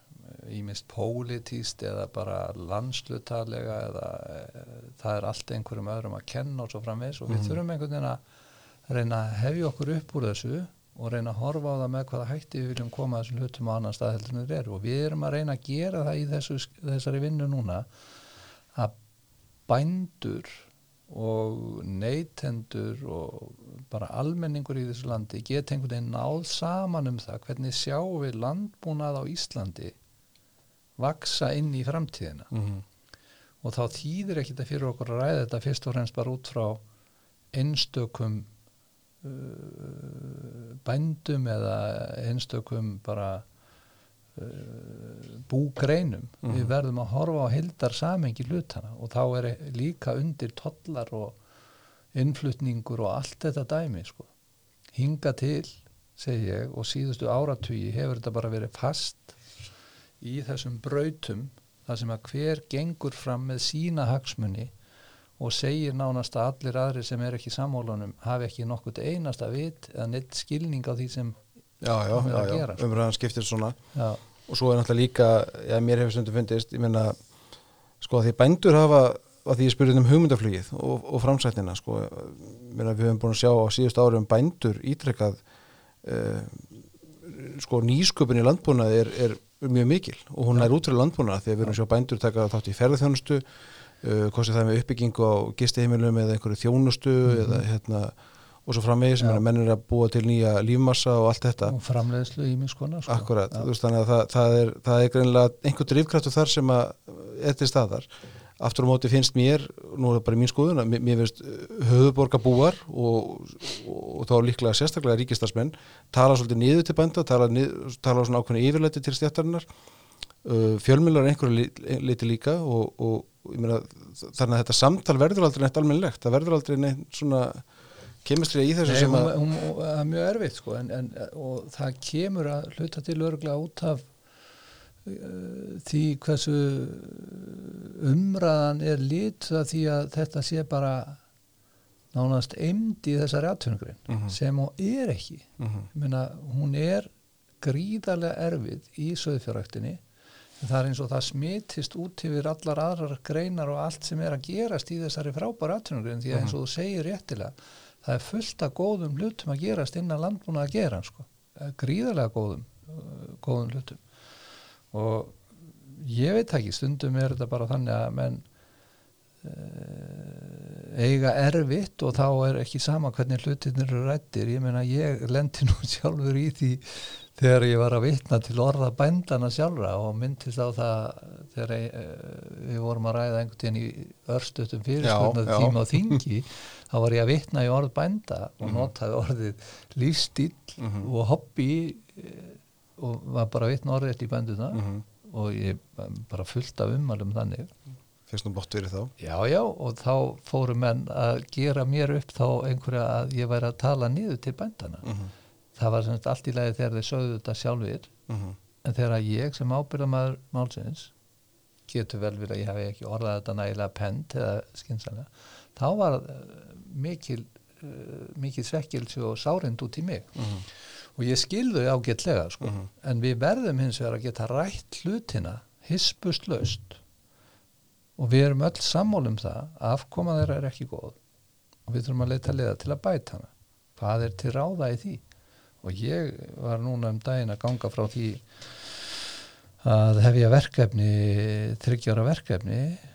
Ímist pólitíst eða bara landslutalega eða e, það er allt einhverjum öðrum að kenna og svo framvegs og við Mhm. þurfum einhvern veginn að reyna að hefja okkur upp úr þessu og reyna að horfa á það með hvaða hætti við viljum koma þessum hlutum á annan stað heldur en þeir eru. Og við erum að reyna að gera það í þessu, þessari vinnu núna að bændur og neytendur og bara almenningur í þessu landi geta einhvern veginn náð saman um það hvernig sjáum við landbúnað á Íslandi vaksa inn í framtíðina. Mhm, og þá þýðir ekki þetta fyrir okkur að ræða þetta fyrst og fremst bara út frá einstökum uh, bændum eða einstökum bara búgreinum Mhm. við verðum að horfa á heildar samengi hlutana og þá er líka undir tollar og innflutningur og allt þetta dæmi sko. hinga til segi ég og síðustu áratugi hefur þetta bara verið fast í þessum brautum þar sem að hver gengur fram með sína hagsmunni og segir nánast að allir aðri sem er ekki í sammálunum hafi ekki nokkurt einasta vit eða neitt skilning á því sem já, já, já, sko? umræðan skiptir svona já, og svo er náttúrulega líka, já, mér hefur stundum fundist, ég meina, sko, að því bændur hafa, að því ég spurði um hugmyndaflugið og, og framsættina, sko, meina, við höfum búin að sjá á síðust ári um bændur ítrekkað, uh, sko, nýsköpun í landbúnaði er, er mjög mikil og hún er út fyrir landbúnaði því að við erum sjá bændur taka þátt í ferðarþjónustu, uh, hvort sem það er með uppbyggingu á gistiheimilum eða einhverju þjónustu Mhm. eða hérna, og svo framvegis, menn er að búa til nýja lífmassa og allt þetta. og framleiðslu í minnskona sko. Akkurat, þú veist þannig að það, það er, það er greinilega einhver drifkraftur þar sem að til staðar. Aftur á móti finnst mér, nú er það bara mín skoðun, að mér, finnst höfuborgarbúar og, og, og þá líklega sérstaklega ríkistarsmenn tala svolítið niður til bænda, tala, nið, tala svona ákveðinu yfirleiti til stjættarinnar, uh, fjölmjölar einhverju leiti líka og, og ég meina, þannig að þetta samtal verður aldrei neitt almennilegt, það verður aldrei neitt svona kemistri í þessu Nei, sem hún, að hún, hún er mjög erfitt sko, en, en, og það kemur að hluta til örgla út af uh, því hversu umræðan er lit að því að þetta sé bara nánast eimd í þessari atvinnugrein Mhm. sem hún er ekki. Mhm, Ég meina, hún er gríðarlega erfið í söðfjörræktinni það er eins og það smitist út yfir allar aðrar greinar og allt sem er að gerast í þessari frábæra atvinnugrein því að eins og þú segir réttilega það er fullt af góðum hlutum að gerast innan landbúna að gera sko. Gríðarlega góðum uh, góðum hlutum og ég veit ekki, stundum er þetta bara þannig að menn uh, eiga erfitt og þá er ekki sama hvernig hlutinir eru rættir ég meina ég lendi nú sjálfur í því þegar ég var að vitna til orða bændana sjálfra og myndist á það þegar ég, uh, við vorum að ræða einhvern tíðan í örstutum já. tíma á þingi þá var ég að vitna í orð bænda og Mhm. notaði orðið lífstíl Mhm. og hobby eh, og var bara að vitna orðið í bænduna mhm. og ég bara fullt af ummælum þannig finnst nú bótt verið þá já já og þá fóru menn að gera mér upp þá einhverja að ég væri að tala niður til bændana Mhm. það var semst allt í lagi þegar þeir sögðu þetta sjálfur mhm, en þegar ég sem ábyrðamaður málsins getur vel verið að ég hef ekki orðað þetta nægilega pent eða skynsanlega þá var uh, mikil uh, mikil svekkilsi og sárind út í mig. Mhm, og ég skilðu ágætlega sko. Mhm. en við verðum hins vegar að geta rætt hlutina hispust laust og við erum öll sammál um það að afkoma þeirra er ekki góð. Og við þurfum að leita liða til að bæta hana. Hvað er til ráða í því? Og ég var núna um daginn að ganga frá því að hefja verkefni þryggjára verkefni uh,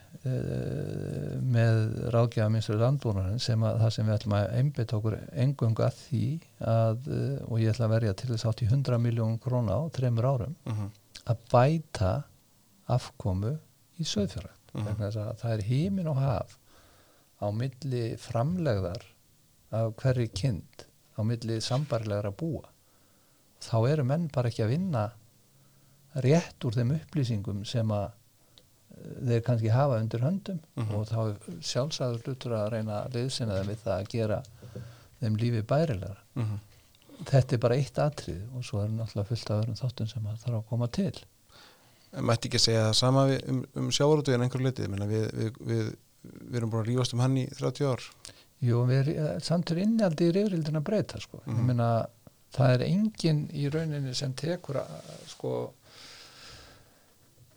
með ráðgjafa minnstur landbúnarinn sem að það sem við ætlum að einbytta okkur engung að því að, uh, og ég ætla að verja til þess átt í 100 miljónum króna á þreymur árum mhm, að bæta afkomu í vegna þess að það er hímin og haf á milli framlegðar af hverri kind á milli sambarlegar að búa. Þá eru menn bara ekki að vinna rétt úr þeim upplýsingum sem að eh, þeir kannski hafa undir höndum Mhm. og þá sjálfsagður hlutur að reyna að liðsina þeim við það að gera þeim lífi bærilegar mhm. þetta er bara eitt atrið og svo er náttúrulega fullt af öðrum þáttum sem að þarf að koma til mætti ekki segja það sama við, um, um sjávarútveginn einhver Menna, við, við, við, við erum búin að rífast um hann í 30 ár Jú, erum samt er innjaldi í reyfrildin að breyta sko. Mhm. ég meina það er enginn í rauninni sem tekur að, sko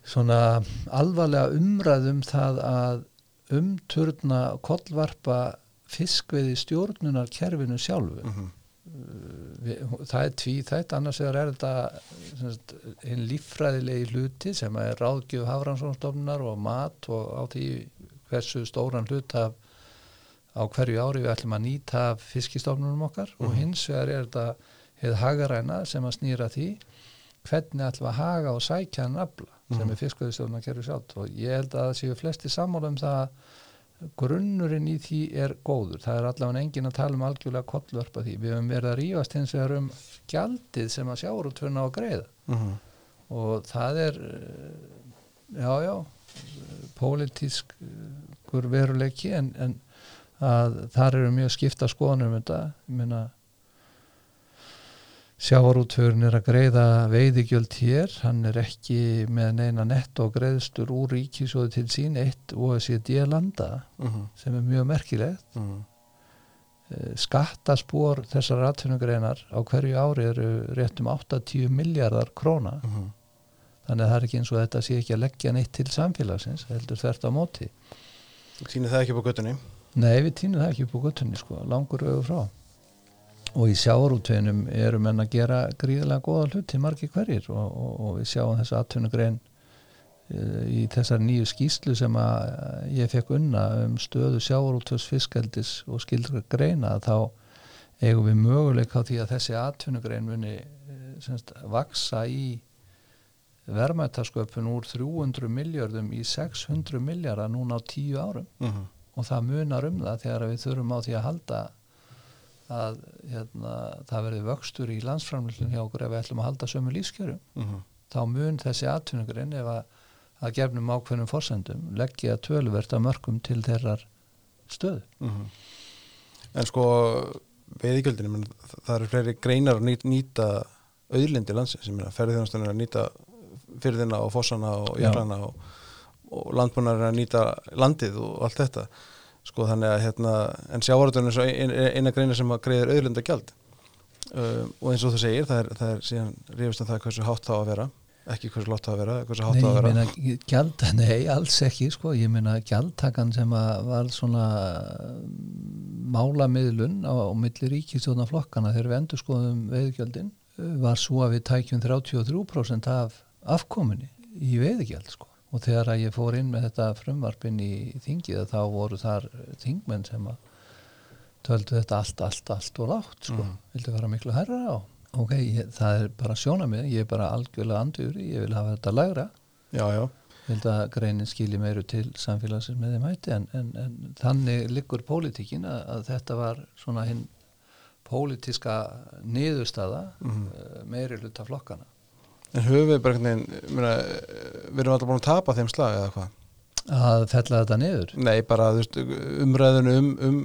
svona alvarlega umræðum það að umturna kollvarpa fiskveði stjórnunar kerfinu sjálfu. Mhm, við, það er tví þætt annars er þetta hinn líffræðilegi hluti sem er ráðgjöf hafrannsónstofnunar og mat og á því hversu stóran hlut af á hverju ári við ætlum að nýta fiskistofnunum okkar. Og Mhm. hins vegar er þetta hefð hagaræna sem að snýra því hvernig ætlum að haga og sækja hann afla sem Mhm. er fiskveðistofnun að gera sjálf og ég held að séu flesti sammála um það að grunnurinn í því er góður. Það er allavega engin að tala um algjörlega kollvörpa því. Við höfum verið að rífast hins vegar um gjaldið sem að sjáurútvörna á að greiða. Mhm, og það er eh, já pólitískur veruleiki en, en að þar eru mjög skipta skoðanum um þetta. Ég meina sjávarútvörn er að greiða veiðigjöld hér, hann er ekki með neina netto greiðstur úr ríkisjóði til sín eitt OECD landa mhm, sem er mjög merkilegt. Mhm, Eh, skattaspor þessar atvinnugreinar á hverju ári eru rétt um 8-10 miljardar króna. Mhm. þannig að það er ekki eins og þetta sé ekki að leggja neitt til samfélagsins, heldur þvert á móti. Þú týnir það ekki upp á göttunni Nei, við týnum það ekki upp á guttunni sko, langur auðu frá og í sjávarútveinum eru menn að gera gríðilega góða hluti margir hverjir. Og, og, og við sjáum þessa atvinnugrein eh, í þessar nýju skýslu sem að ég fekk unna um stöðu sjávarútvöks fiskeldis og skildra greina þá eigum við möguleik á því að þessi atvinnugrein muni eh, semst, vaksa í verðmættasköpun úr 300 miljardum í 600 miljardar núna á tíu árum. Mhm, og það munar um það þegar við þurfum á því að halda að hérna, það verði vöxtur í landsframlýslun hjá okkur ef við ætlum að halda sömu lífskjörum mhm, þá mun þessi atvinnugurinn ef að, að gefnum ákveðnum forsendum leggja töluvert að mörgum til þeirrar stöðu. mhm. En sko veiðigjöldin, menn, það eru fleiri greinar að nýta, nýta auðlindi landsins, ég meina ferðinastunir að nýta fyrðina og fossana og Já. jaflana og, og landbúnar að nýta landið og allt þetta sko þannig að hérna, en sjávarúturinn er svo ein, ein- eina greina sem að greiðir auðlinda gjald um, og eins og þú segir það er, það er síðan rífist um það hversu hátt þá að vera ekki hversu látt þá að vera, hversu hátt Nei, þá að ég vera. meina gjald, nei, alls ekki sko, ég meina gjaldtakan sem að var svona málamiðlun á, á milli ríkistjóðna flokkana þegar við endur skoðum veiðgjöldin var svo að við tækjum 33% af afkominni í veiðgjald sko og þegar að ég fór inn með þetta frumvarpinn í þingið þá voru þar þingmenn sem að töldu þetta allt, allt, allt og lágt sko, Mhm. vildu vera miklu herra á. Ok, ég, það er bara sjónamið ég er bara algjörlega anduri, ég vil hafa þetta lægra Já, já, held að greinin skilji meiru til samfélagsins með þeim hætti en, en, en þannig liggur pólitíkin að, að þetta var svona hinn pólitíska niðurstaða mm. meiri hluta flokkana en við ég meina, við erum alltaf búin að tapa þeim slag eða hvað? Að fella þetta niður? Nei, bara umræðinu um, um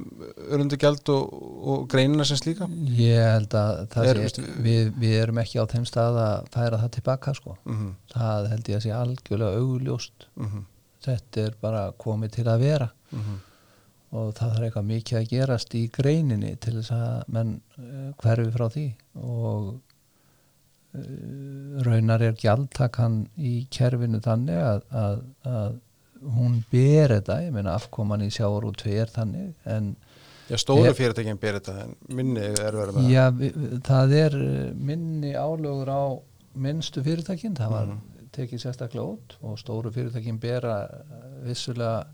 örundugjald og, og greinina sem slíka. Ég held að það Er, sé, við, við erum ekki á þeim stað að færa það tilbaka sko. Mm það held ég að sé algjörlega augljóst. -hmm. þetta er bara komið til að vera. Mhm. og það þarf eitthvað mikið að gerast í greininni til þess að menn uh, hverfi frá því. Og raunar er gjaldtakan í kerfinu þannig að, að, að hún ber þetta, ég meina afkoman í sjáur og tveir þannig en Já, stóru fyrirtækinn ber þetta en minni er verið með já, vi, það er uh, minni álögur á minnstu fyrirtækin, það var tekið sérstaklega út og stóru fyrirtækin bera uh, vissulega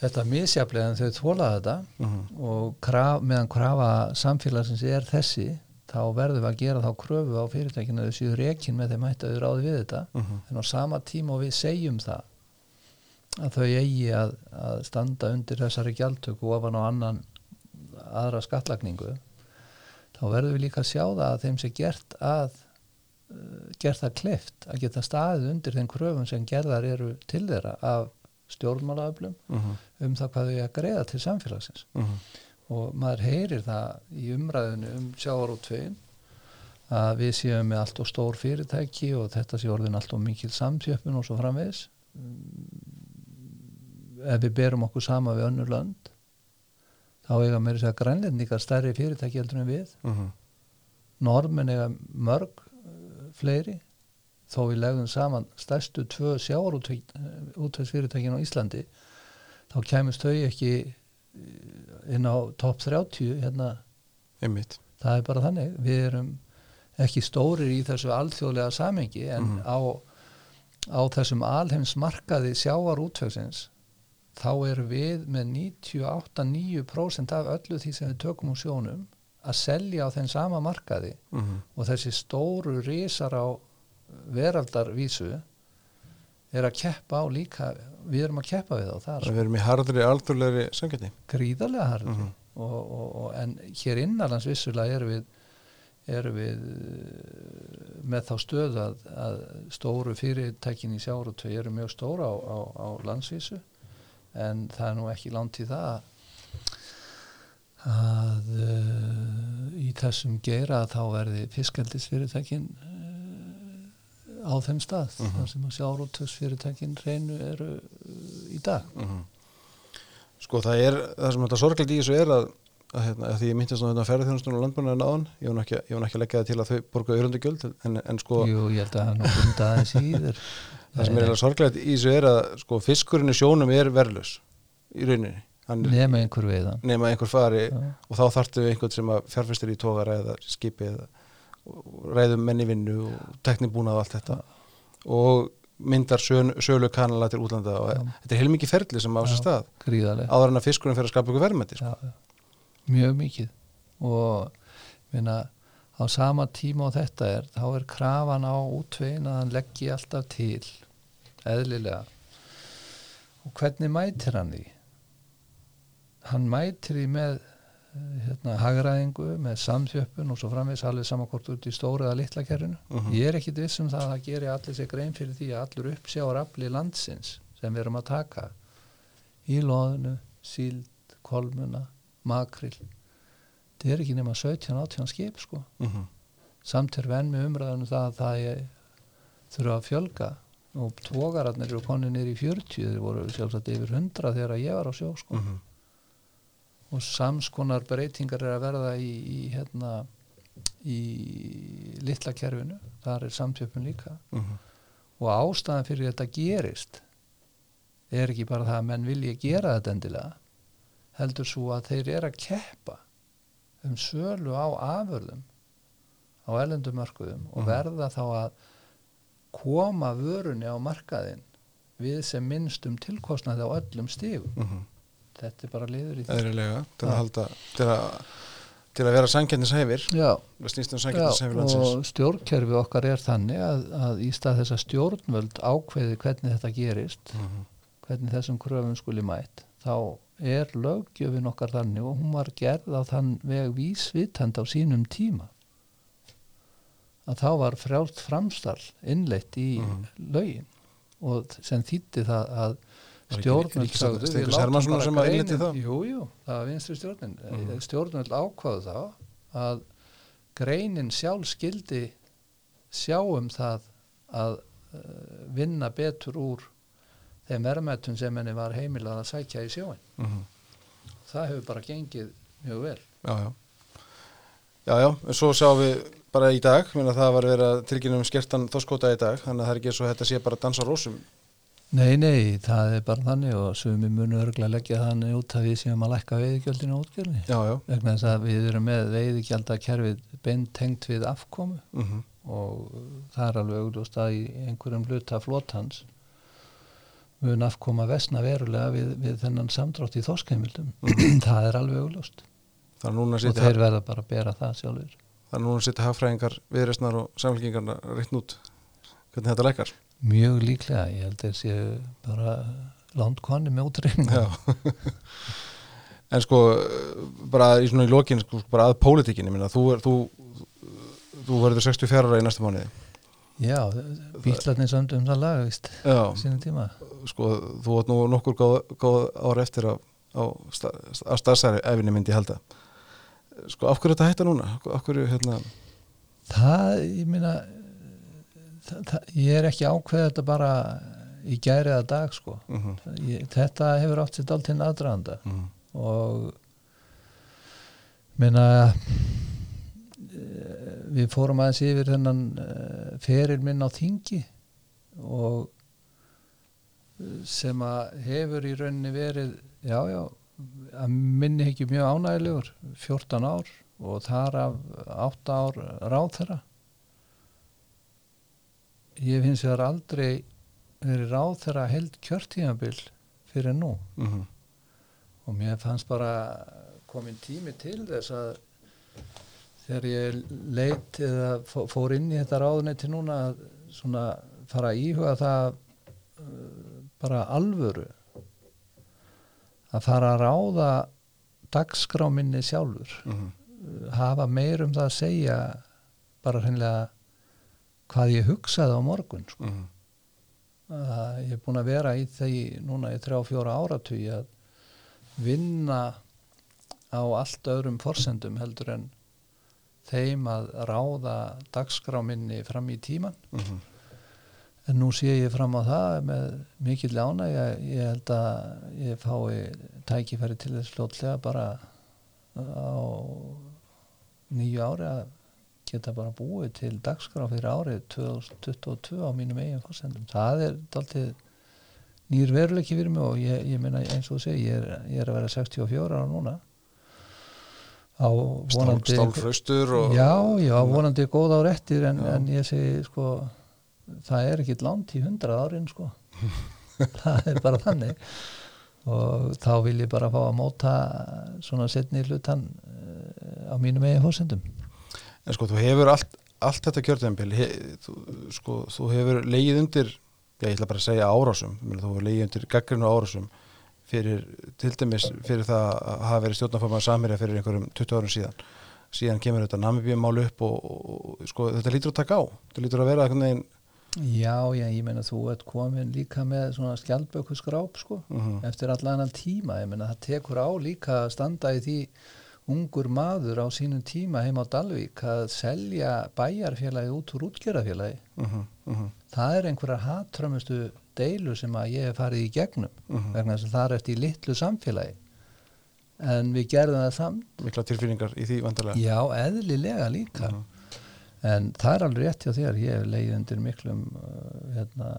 þetta misjaflega en þau þóla þetta mm og kraf, meðan krafa samfélagsins er þessi þá verðum við að gera þá kröfu á fyrirtækinu að þau séu rekin með þeim hætti að þau ráði við þetta -hmm. en á sama tíma og við segjum það að þau eigi að, að standa undir þessari gjaldtöku ofan á annan aðra skattlagningu þá verðum við líka að sjá það að þeim sé gert að uh, gert það kleift að geta staðið undir þeim kröfum sem gerðar eru til þeirra af stjórnmálaöflum Mm um það hvað þau að greiða til samfélagsins -hmm. Og maður heyrir það í umræðinu um sjávarútvegin að við séum með allt og stór fyrirtæki og þetta sé orðin allt og mikil samtjöfun og svo framvegis. Mm, ef við berum okkur sama við önnur lönd þá eiga meira að segja grænlendingar stærri fyrirtæki heldur en við. Mm normen eiga mörg uh, fleiri þó við legðum saman stærstu tvö sjávarútvegsfyrirtækin á Íslandi þá kæmust þau ekki uh, inn á topp 30 hérna, Einmitt. Það er bara þannig. Við erum ekki stórir í þessu alþjóðlega samengi en Mhm. á, á þessum alheimsmarkaði sjávarútvegsins þá erum við með 98-9% af öllu því sem við tökum úr sjónum að selja á þeim sama markaði. Mm og þessi stóru risar á veraldarvísu er að keppa á líka við erum að keppa við þá þar. Við erum í harðri alþjóðlegri samgæti gríðarlega harði Mhm. og, og, og, en hér innanlands vissulega erum við erum við eh, með þá stöðu að, að stóru fyrirtækin í sjárutvei eru mjög stóra á, á, á landsvísu. En það er nú ekki langt í það að uh, í þessum geira þá verði fiskeldisfyrirtækin uh, á þeim stað Mhm. þar sem að sjárutvöksfyrirtækin reynu eru uh, í dag. Sko það er, það sem þetta sorglega í þessu er að, að, hérna, að því ég myndist á þetta ferðarþjónustunum og landbúnaðin var nú ekki, ég nú ekki að leggja það til að þau borga örundugjöld en, en sko Jú, ég held að það nú bunda aðeins í þér það sem er eiginlega sorglegt í þessu er að sko fiskurinn í sjónum er verðlaus í rauninni, hann nema einhver veiðan. Nema einhver fari Já. og þá þarftu við einhvern sem að fjárfestir í tógara eða skipi eða ræðum menni vinnu og teknibúnað og allt þetta og myndar söl, sölu kanala til útlanda og Já. þetta er heilmikið ferli sem á Já. stað gríðarlega áður en að fiskurinn fyrir að skapa ykkur verðmætti sko. mjög mikið og minna, á sama tíma og þetta er þá er krafan á útvegin að hann leggji alltaf til eðlilega og hvernig mætir hann því hann mætir því með hérna, hagræðingu, með samþjöppun og svo framvegis alveg samankort út í stóra eða litla kerfinu Mhm. ég er ekkit viss um það að það geri allir sér grein fyrir því að allur uppsjáar afli landsins sem við erum að taka í loðinu, síld, kolmuna, makril þetta er ekki nema 17-18 skip sko mm -hmm. samt er venn með umræðunum það að það er, þurfa að fjölga og tógararnir eru konið niður í 40 þeir voru sjálfsagt yfir 100 þegar ég var á sjó sko Mhm. Og samskonar breytingar er að verða í, í hérna í litla kerfinu þar er samtjöpun líka Mhm. og ástæðan fyrir þetta gerist er ekki bara það að menn vilja gera þetta endilega heldur svo að þeir eru að keppa um sölu á afurðum á elendumörkuðum og Mhm. verða þá að koma vörunni á markaðinn við sem minnstum tilkostnaði á öllum stígum Mhm. Þetta er bara liður í því. Eðrilega til að halda til að, til að vera snýst um og stjórnkerfi okkar er þannig að, að í stað þess að stjórnvöld ákveði hvernig þetta gerist Mhm. hvernig þessum kröfum skuli mætt þá er löggjöfin okkar þannig og hún var gerð á þann veg vísvitand á sínum tíma. Að þá var frjálst framstall innleitt í Mhm. lögin og sem þýtti það að stjórnvöld látum Hermannssonar bara sem að greinin- það? Jú, jú, það var vinstri stjórnin Mhm. stjórnvöld ákvaðu þá að greinin sjálf skildi sjá um það að uh, vinna betur úr þeim verðmættum sem henni var heimilað að sækja í sjóin Mhm. það hefur bara gengið mjög vel Já, já. Já, já, en svo sjáum við bara í dag, það var verið að tilkynna um skertan þoskóta í dag, þannig að það er ekki svo að þetta sé bara að dansa rósum. Nei, nei, það er bara þannig og sumi munu örgulega leggja þannig út að við séum að lækka veiðigjöldinu á útgjörni Já, já. vegna þess að við erum með veiðigjaldakerfið beint tengt við afkomu Mm og það er alveg augljóst að í einhverjum hluta flótans mun afkoma vesna verulega við, við þennan samdrátt í það er alveg augljóst Það er núna að og þeir verða bara að bera það sjálfur það er núna að setja hagfræðingar, viðreistnar og samfélkingarna reitt út. Hvernig þetta lækar? Mjög líklega, ég held þeir séu bara langt konni með Já. en sko, bara í svona í lokin, sko, bara að pólitíkinni, minna, þú, er, þú, þú verður 64 ára í næsta mánuði. Já, bílarnir sömdu um það lag, víst, Já. sínum tíma Sko, þú átt nú nokkur góð, góð ára eftir á, á, sta- á starfsæfinni myndi ég halda. Sko, af hverju þetta hætta núna? Af hverju, hérna, Það, ég meina það, það, ég er ekki ákveð þetta bara í gæri eða dag sko. Uh ég, þetta hefur átt sér dálítinn aðdraðanda -huh. og meina eh, við fórum aðeins yfir þennan uh, feril minn á þingi og eh, sem að hefur í rauninni verið já já að minni ekki mjög ánægilegur 14 ár og þar af 8 ár ráðherra ég finnst þér aldrei verið ráðherra held kjörtímabil fyrir nú Uh -huh. og mér fannst bara komin tími til þess að þegar ég leit eða fó- fór inn í þetta ráðuneyti núna að svona fara að íhuga það uh, bara alvöru að fara að ráða dagskrá minni sjálfur -huh. uh, hafa meir um það að segja bara hreinlega hvað ég hugsaði á morgun sko. Uh -huh. að ég er búin að vera í því núna í þrjá fjóra áratugi að vinna á allt öðrum forsendum heldur en þeim að ráða dagskrá minni fram í tíman Uh -huh. en nú sé ég fram á það með mikill ánægja ég held að ég fái tækifæri til þess fljótlega bara á nýju ári að geta bara búið til dagskrá fyrir árið 2022 á mínum eigin fórsendum það er dálítið nýr veruleiki fyrir mig og ég, ég meina eins og þú segi, ég er, ég er að vera 64 ára núna. Á vonandi stálfraustur og já, já, vonandi góð ár eftir en, en ég segi sko það er ekkit langt í 100 árin sko. Það er bara þannig. Og þá vil ég bara fá að móta svona setni hlutan uh, á mínum eigin fórsendum En sko, þú hefur allt, allt þetta kjörðanbíl, he, þú, sko, þú hefur leið undir, já, ég ætla bara að segja árásum, þú hefur leið undir gaggrinu árásum fyrir, til dæmis, fyrir það að hafa verið stjórnarformaður samherja fyrir einhverjum 20 árum síðan. Síðan kemur þetta namibíumál upp og, og, og sko, þetta lítur að taka á. Þetta lítur að vera veginn, Já, já, ég meina þú ert komin líka með svona skjaldböku skráp sko uh eftir allan annan tíma, ég meina það tekur á líka að standa í því ungur maður á sínum tíma heim á Dalvík að selja bæjarfélagi út úr útgerðafélagi -huh, uh -huh, það er einhverjar hatrömmustu deilu sem að ég hef farið í gegnum uh vegna þess að það er eftir í litlu samfélagi. En við gerðum það samt. Mikla tilfinningar í því vandarlega. já, eðlilega líka. En það er alveg rétt hjá þér ég hef leið undir miklum uh, hérna,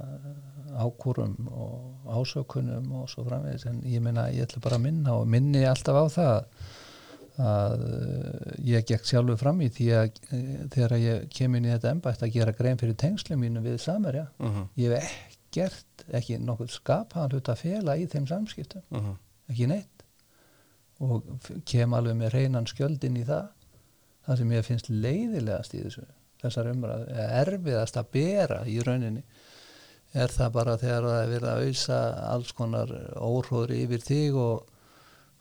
ákúrum og ásökunum og svo framvegis. En ég meina, ég ætla bara að minna og minni alltaf á það að uh, ég gekk sjálfur fram í því að uh, þegar ég kem inn í þetta embætt að gera grein fyrir tengslum mínu við Samerja Uh -huh, ég hef ekkert, ekki nokkuð skapaðan hlut að fela í þeim samskiptum. Uh -huh, ekki neitt. Og kem alveg með reynan skjöldin í það. Það sem ég finnst leiðilegast í þessu þessar umræð, erfiðast að bera í rauninni er það bara þegar það er verið að auðsa alls konar óhróðri yfir þig og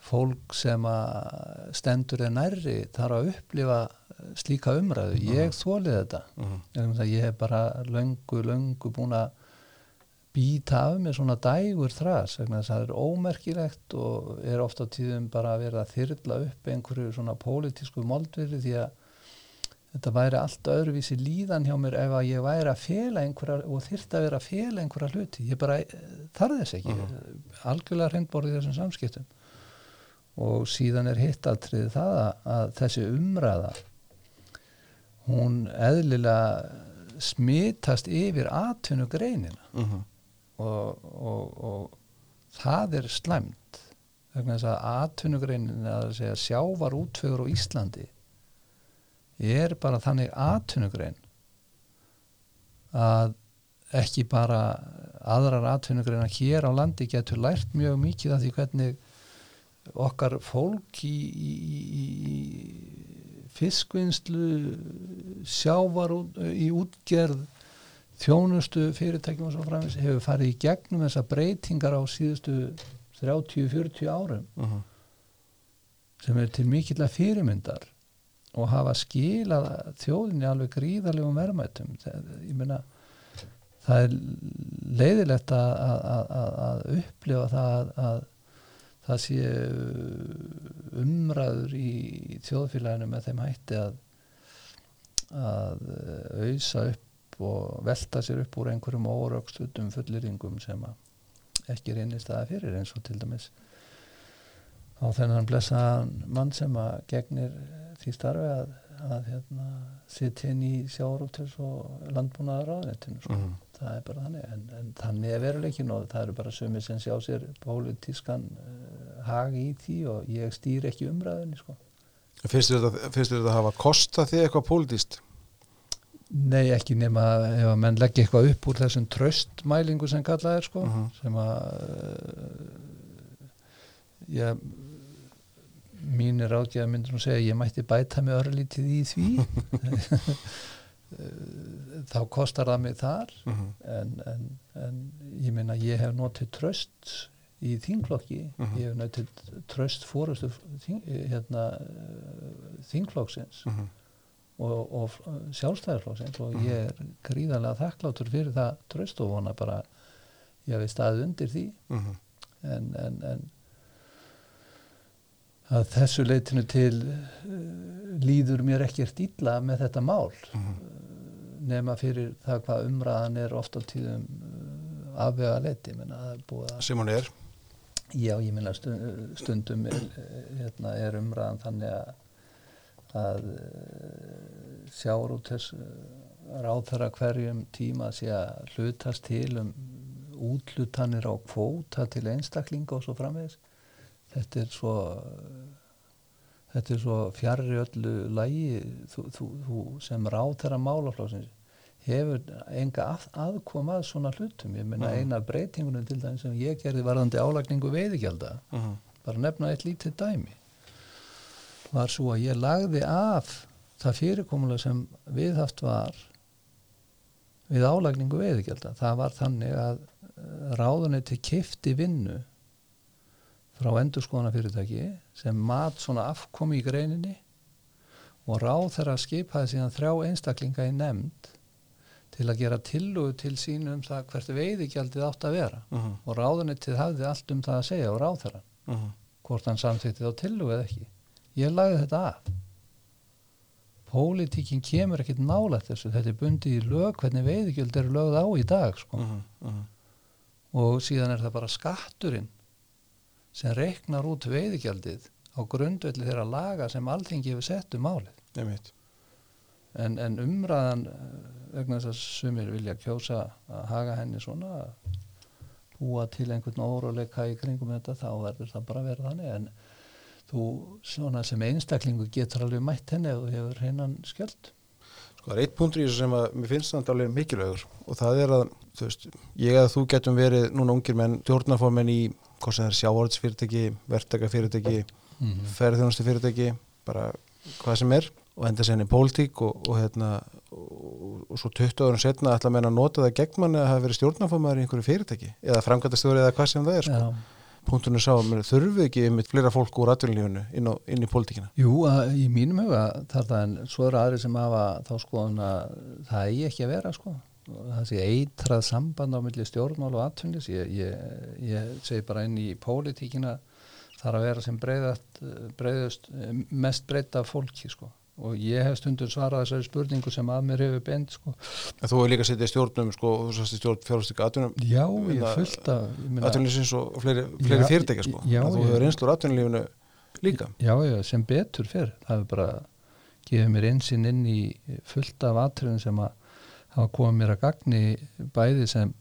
fólk sem að stendur er nærri þarf að upplifa slíka umræðu. Ég þólið þetta. Uh -huh. Ég hef bara löngu, löngu búin að býta af með svona dægur að það er ómerkilegt og er ofta tíðum bara að vera að þyrla upp einhverju svona pólitísku moldveri því að þetta væri allt öðruvísi líðan hjá mér ef að ég væri að fela einhverja og þyrta að vera að fela einhverja hluti. Ég bara þarf þess ekki. Mhm. algjörlega hreinborð í þessum samskiptum og síðan er hittatrið það að, þessi umræða hún eðlilega smitast yfir atvinnugreinin Mhm. og, og, og það er slæmt vegna þess að atvinnugreinin að segja sjávar útfegur á Íslandi er bara þannig atvinnugrein að ekki bara aðrar atvinnugreina hér á landi getur lært mjög mikið af því hvernig okkar fólk í, í, í fiskvinnslu sjávar í útgerð þjónustu fyrirtækjum og svo framins hefur farið í gegnum þessa breytingar á síðustu 30-40 árum Mhm. sem er til mikill að fyrirmyndar og hafa skilað þjóðinni alveg gríðarlegum verðmætum Það- ég meina það er leiðilegt að, að, að, að- að upplifa það að, að það sé umræður í þjóðfélaginu með þeim hætti að að auðsa upp og velta sér upp úr einhverjum órökstutum fulliringum sem ekki reynist það fyrir eins og til dæmis á þennan blessaðan mann sem að gegnir því starfi að, að hérna, sitja inn í sjáróttis og landbúnaðar ráðnetinu sko. Mhm. Það er bara þannig en, en þannig er veruleikin og það eru bara sömur sem sjá sér pólitískan uh, hag í því og ég stýr ekki umræðinni sko. Finnst þér þetta, að hafa kostað þig eitthvað pólitíst? Nei, ekki nema ef að menn leggja eitthvað upp úr þessum tröstmælingu sem kallað er sko, Mhm. sem að uh, ég mínir ágæða myndir nú segja ég mætti bæta mig örlítið í því þá kostar það mig þar Mhm. en, en, en ég meina ég hef notið tröst í þingflokki Mhm. ég hef notið tröst fórustu þing, hérna, eh, þingflokksins Mhm. og, og sjálfstæðarflokksins og ég er gríðarlega þakklátur fyrir það tröst og vona bara ég hef staðið undir því en, en, en að þessu leitinu til uh, líður mér ekkert illa með þetta mál. Nema fyrir það hvað umræðan er oft á tíðum uh, afvega leiti Sem hún er Já, ég minna stundum er, hérna, er umræðan þannig að, að sjáur út þess ráðherra hverjum tíma sé að hlutast til um útlutanir á kvóta til einstaklinga og svo framvegis. Þetta er svo þetta er svo fjarrri öllu lægi þú, þú, þú sem ráðherra málaflóksins hefur enga að, aðkom að svona hlutum ég meina Mhm. eina af breytingunum til dæmis sem ég gerði varðandi álagningu veiðigjalda Mhm. bara nefna eitt lítið dæmi var svo að ég lagði af það fyrirkomulega sem viðhaft var við álagningu veiðigjalda það var þannig að ráðuneti kifti vinnu frá endurskoðana fyrirtæki sem mat svona afkomi í greininni og ráð þeirra skipaði síðan þrjá einstaklinga í nefnd til að gera tillögu til sín um það hvert veiðigjaldið átt að vera Mhm. og ráðunetið hafði allt um það að segja og ráð þeirra Mhm. hvort hann samþýtti þá tillögu eða ekki ég lagði þetta af pólitíkin kemur ekkit nálægt þessu þetta er bundið í lög hvernig veiðigjöld eru lögð á í dag sko. Mhm. Mhm. og síðan er það bara skatturinn sem reiknar út veiðigjaldið á grundvelli þeirra laga sem alþingi hefur sett um málið Einmitt. en, en umræðan vegna þess að sumir vilja kjósa að haga henni svona að búa til einhvern óróleika í kringum þetta þá verður það bara að vera þannig. En þú svona sem einstaklingu getur alveg mætt henni ef þú hefur hreinan skjöld. Sko, það er eitt punktur í þessu sem að mér finnst það alveg mikilvægur og það er að, þú veist, ég að þú getum verið núna ungir menn, stjórnarformenn í hvort sem það er sjávarðsfyrirtæki, verktakafyrirtæki, mm ferðjónustu fyrirtæki, bara hvað sem er og enda senni pólitík og, og, hérna, og, og svo 20 árum setna ætla að menna að nota það gegn manni að hafa verið stjórnarformaður í einhverju fyrirtæki eða framkvæmtastjóri eða hvað sem það er sko. Punktunum sá, mér þurfu ekki einmitt fleira fólk úr atvinnulífunu inn, inn í pólitíkina. Jú, að, í mínum huga þar það en svo eru aðri sem hafa þá skoðun að það eigi ekki að vera sko. Það sé eitrað samband á milli stjórnmál og atvinnlis ég, ég, ég segi bara inn í pólitíkina þarf að vera sem breyðast, breyðast mest breyta fólki sko og ég hef stundum svarað þessari spurningu sem að mér hefur bend sko. En þú hefur líka setið stjórnum sko, stjórn fjárhástíka atvinnum Já, ég er fullt meina- atvinnulífins og fleiri, fleiri fyrirtækja sko. að þú hefur reynslur atvinnulífinu líka Já, já, sem betur fyrr það hefur bara gefið mér einsinn inn í fullt af atriðum sem að hafa komið mér að gagni bæði sem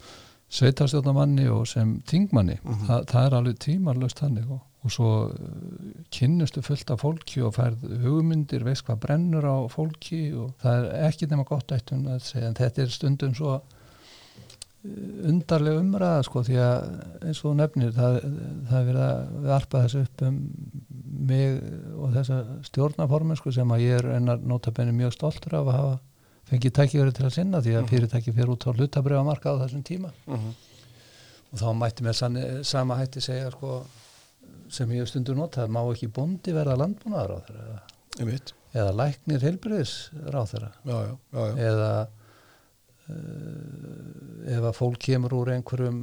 sveitarstjórnamanni og sem þingmanni Mhm. Þa, það er alveg tímarlöst þannig og, og svo uh, kynnustu fullt af fólki og færð hugmyndir, veist hvað brennur á fólki og það er ekki nema gott ættum að segja en þetta er stundum svo uh, undarlega umræða sko því að eins og nefnir það, það er verið að varpa þessu upp um mig og þessa stjórnaformin sko sem að ég er ennar notabenni mjög stoltur af að hafa fengið tækifæri til að sinna því að Mhm. fyrirtæki fyrir út á hlutabriða marka á þessum tíma mm -hmm. og þá mætti mér sama hætti segja sko sem ég hef stundur notað má ekki bóndi verða landbúnaðar á þeirra Einmitt. eða læknir heilbriðis ráð þeirra Já, já, já, já. eða uh, ef að fólk kemur úr einhverjum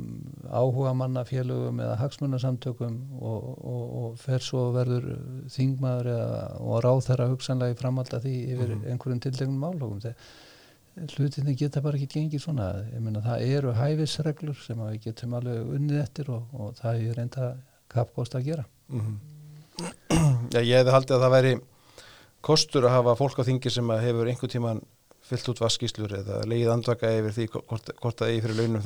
áhuga mannafélögum eða hagsmunasamtökum og, og, og fer svo verður þingmaður eða, og ráð þeirra hugsanlega í framhald að því yfir Mhm. einhverjum tildegum málugum hlutinni geta bara ekki gengið svona ég meina það eru hæfisreglur sem að við getum alveg unnið eftir og, og það er reynda kapkost að gera. Mm Já, ég hefði haldið að það væri kostur að hafa fólk á þingi sem að hefur einhver tíman fyllt út vaskíslur eða leið andvaka yfir því hvort, hvort það eigi fyrir launum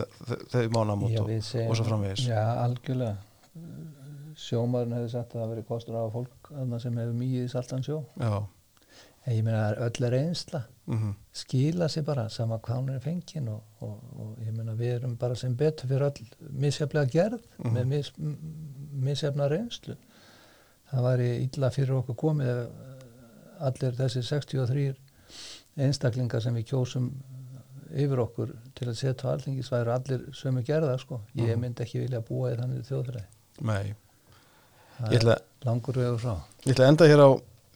þau- mánamót og, og svo framvegis. Já, algjörlega. Sjómaðurinn hefði sagt að það veri kostur á fólk þarna sem hefur mýið í saltan sjó. Já, en ég meina það er öll reynsla. Mm skila sér bara sama hvað hún er fengin og, og, og ég meina við erum bara sem betur fyrir öll misjaflega gerð Mhm. með mis, m- misjafna reynslu það væri illa fyrir okkur komið eh, allir þessi 63 einstaklingar sem við kjósum yfir okkur til að setja á alþingis væru allir sömu gerða sko ég Mhm. myndi ekki vilja búa í þannig þjóðfræði nei. Ég ætla, langur vegur frá ég ætla að enda hér á,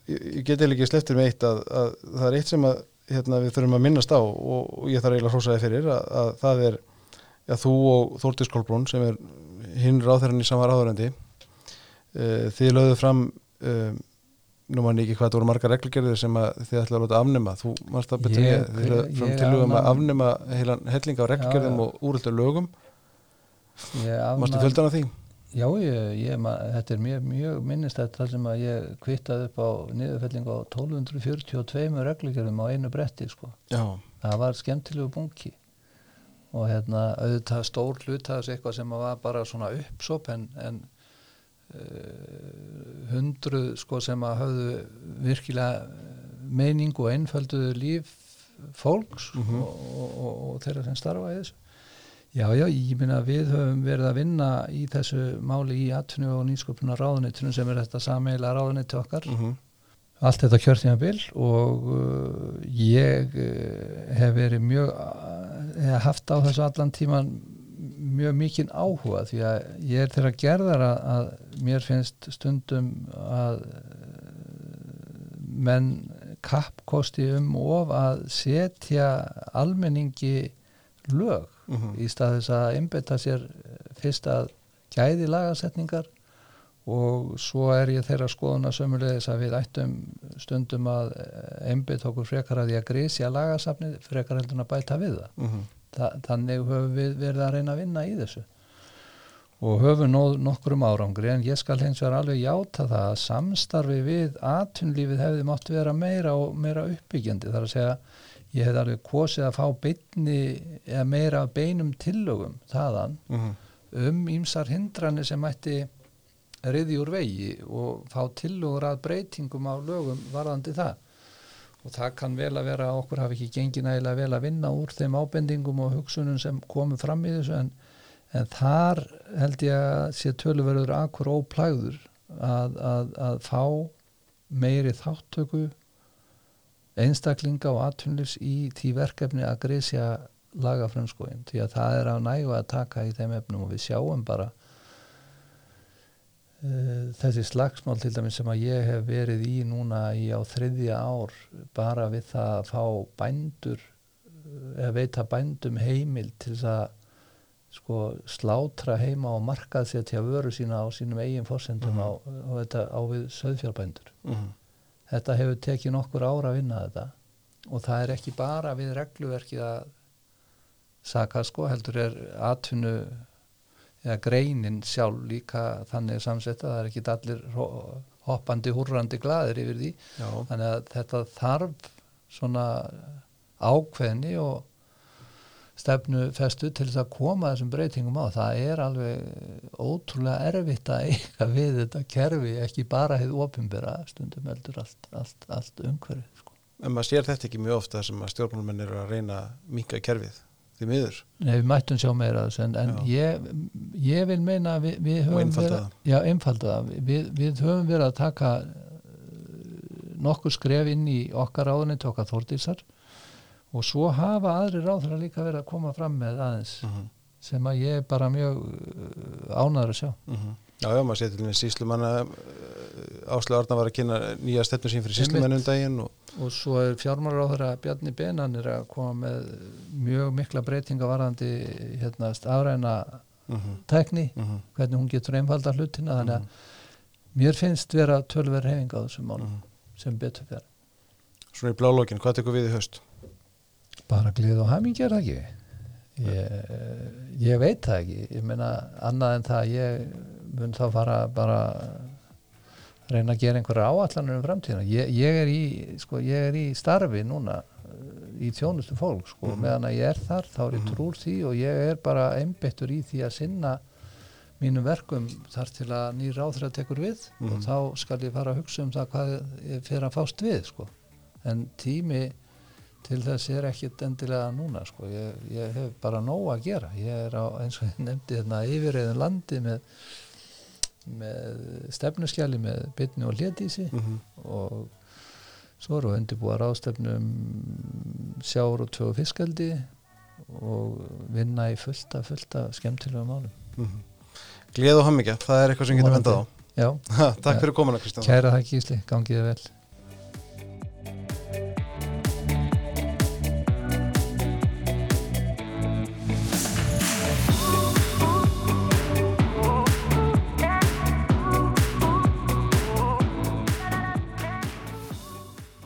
ég, ég geti ekki sleftir með eitt að, að það er eitt sem að hérna, við þurfum að minnast á og, og ég þarf eiginlega að hrósaði fyrir að, að það er já, þú og Þórtis Kolbrún sem er hinn ráðherran í sama ráðurendi uh, þið lögðu fram uh, nú mann ekki hvað það voru margar reglugerðir sem að þið ætlaðu að láta afnema. Þú marst að betra Ég- þið lögðu fram tilugum að afnema heilan hellinga á reglugerðum Já, og úröldu lögum. Marstu afnam- fjöldan af því? Já, ég, ég, þetta er mjög, mjög minnist þetta sem að ég kvittaði upp á niðurfelling á 1242 reglugjörðum á einu bretti sko. Það var skemmtilegu bunki og hérna auðvitað stór hluta þessu eitthvað sem var bara svona uppsop en, en uh, hundruð sko sem að höfðu virkilega meining og einfölduðu líf fólks Mhm. og, og, og, og þeirra sem starfa í þessu. Já, já, ég minna við höfum verið að vinna í þessu máli í atvinnu og nýsköpuna ráðunitinu sem er þetta sameila ráðuniti okkar. Mm allt þetta kjörtímabil og uh, ég uh, hef verið mjög uh, hef haft á þessu allan tíman mjög mikinn áhuga því að ég er þeirra gerðar að, að mér finnst stundum að uh, menn kappkosti um of að setja almenningi lög -hmm. í stað þess að einbetta sér fyrst að gæði lagasetningar og svo er ég þeirra skoðuna sömulegis að við ættum stundum að einbetta okkur frekar að því að grísja lagasafnið frekar heldur að bæta við það. Mm Þa, þannig höfum við verið að reyna að vinna í þessu og höfum nóð nokkrum árangri en ég skal hins vegar alveg játa það að samstarfi við atvinnlífið hefði mátt vera meira og meira uppbyggjandi þar að segja ég hefði alveg kosið að fá beinni eða meira beinum tillögum þaðan -hmm. um ímsar hindranir sem mætti riði úr vegi og fá tillögur að breytingum á lögum varðandi það. Og það kann vel að vera að okkur hafi ekki gengið nægilega vel að vinna úr þeim ábendingum og hugsunum sem komum fram í þessu en, en þar held ég að sé töluverður akkur óplæður að, að, að fá meiri þáttöku einstaklinga og atvinnlifs í því verkefni að grísja lagafrönskóin því að það er að nægu að taka í þeim efnum og við sjáum bara þessi slagsmál til dæmis sem að ég hef verið í núna í á þriðja ár bara við það að fá bændur eða veita bændum heimil til þess að sko slátra heima og markaðsetja vöru sína á sínum eigin fórsendum Mhm. á, á, þetta, á við söðfjárbændur Mhm. þetta hefur tekið nokkur ára að vinna þetta og það er ekki bara við regluverkið að saka sko, heldur er atvinnu eða greinin sjálf líka þannig samsetta, það er ekki allir ho- hoppandi, húrrandi glaðir yfir því, Já, þannig að þetta þarf svona ákveðni og stefnu festu til þess að koma þessum breytingum á. Það er alveg ótrúlega erfitt að eiga við þetta kerfi, ekki bara hefði ofinbera stundum heldur allt, allt, allt umhverfið. Sko. en maður sér þetta ekki mjög ofta sem að stjórnmálmenn eru að reyna að minka kerfið því miður Nei, við mættum sjá meira þessu en, en ég, ég vil meina við, við höfum einfalda verið, já, einfalda það. Við, við höfum verið að taka uh, nokkur skref inn í okkar ráðunni til okkar þórdísar og svo hafa aðri ráðra líka verið að koma fram með aðeins Mhm. sem að ég er bara mjög ánæður að sjá. Mhm. Já, já, maður sér til með síslumanna Áslu Arna var að kynna nýja stefnu sín fyrir síslumenn um daginn og og svo er fjármálaráður Bjarni Benan er að koma með mjög mikla breytinga varðandi hérna stafræna Mhm, tækni, mhm, hvernig hún getur einfalda hlutina þannig að mér finnst vera tölver hefing á þessum málum mhm. sem betur fyrir. Svona í blálókin, hvað tekur við í haust? Bara glið og hamingi er það ekki. Ég, ég veit það ekki. Ég meina annað en það ég mun þá fara bara reyna að gera einhverja áallanir um framtíðina. Ég, ég, er í, sko, ég er í starfi núna uh, í þjónustu fólk sko, Mhm. meðan að ég er þar þá er ég Mhm. trúr því og ég er bara einbyttur í því að sinna mínum verkum þar til að nýr ráðþra tekur við Mhm. og þá skal ég fara að hugsa um það hvað ég fer að fást við sko. en tími til þess er ekkit endilega núna sko. ég, ég hef bara nóg að gera. Ég er á, eins og ég nefndi hérna yfirreiðin landi með, með stefnuskjali með bytni og hlétísi Mhm, og svo eru undirbúa ráðstefnum sjáur og tvö fiskaldi og vinna í fullta, fullta skemmtilega málum. Mhm. Gleð og hammingja, það er eitthvað sem getur vendað á. Já, Takk fyrir komuna Kristján. Kæra það Gísli, gangiði vel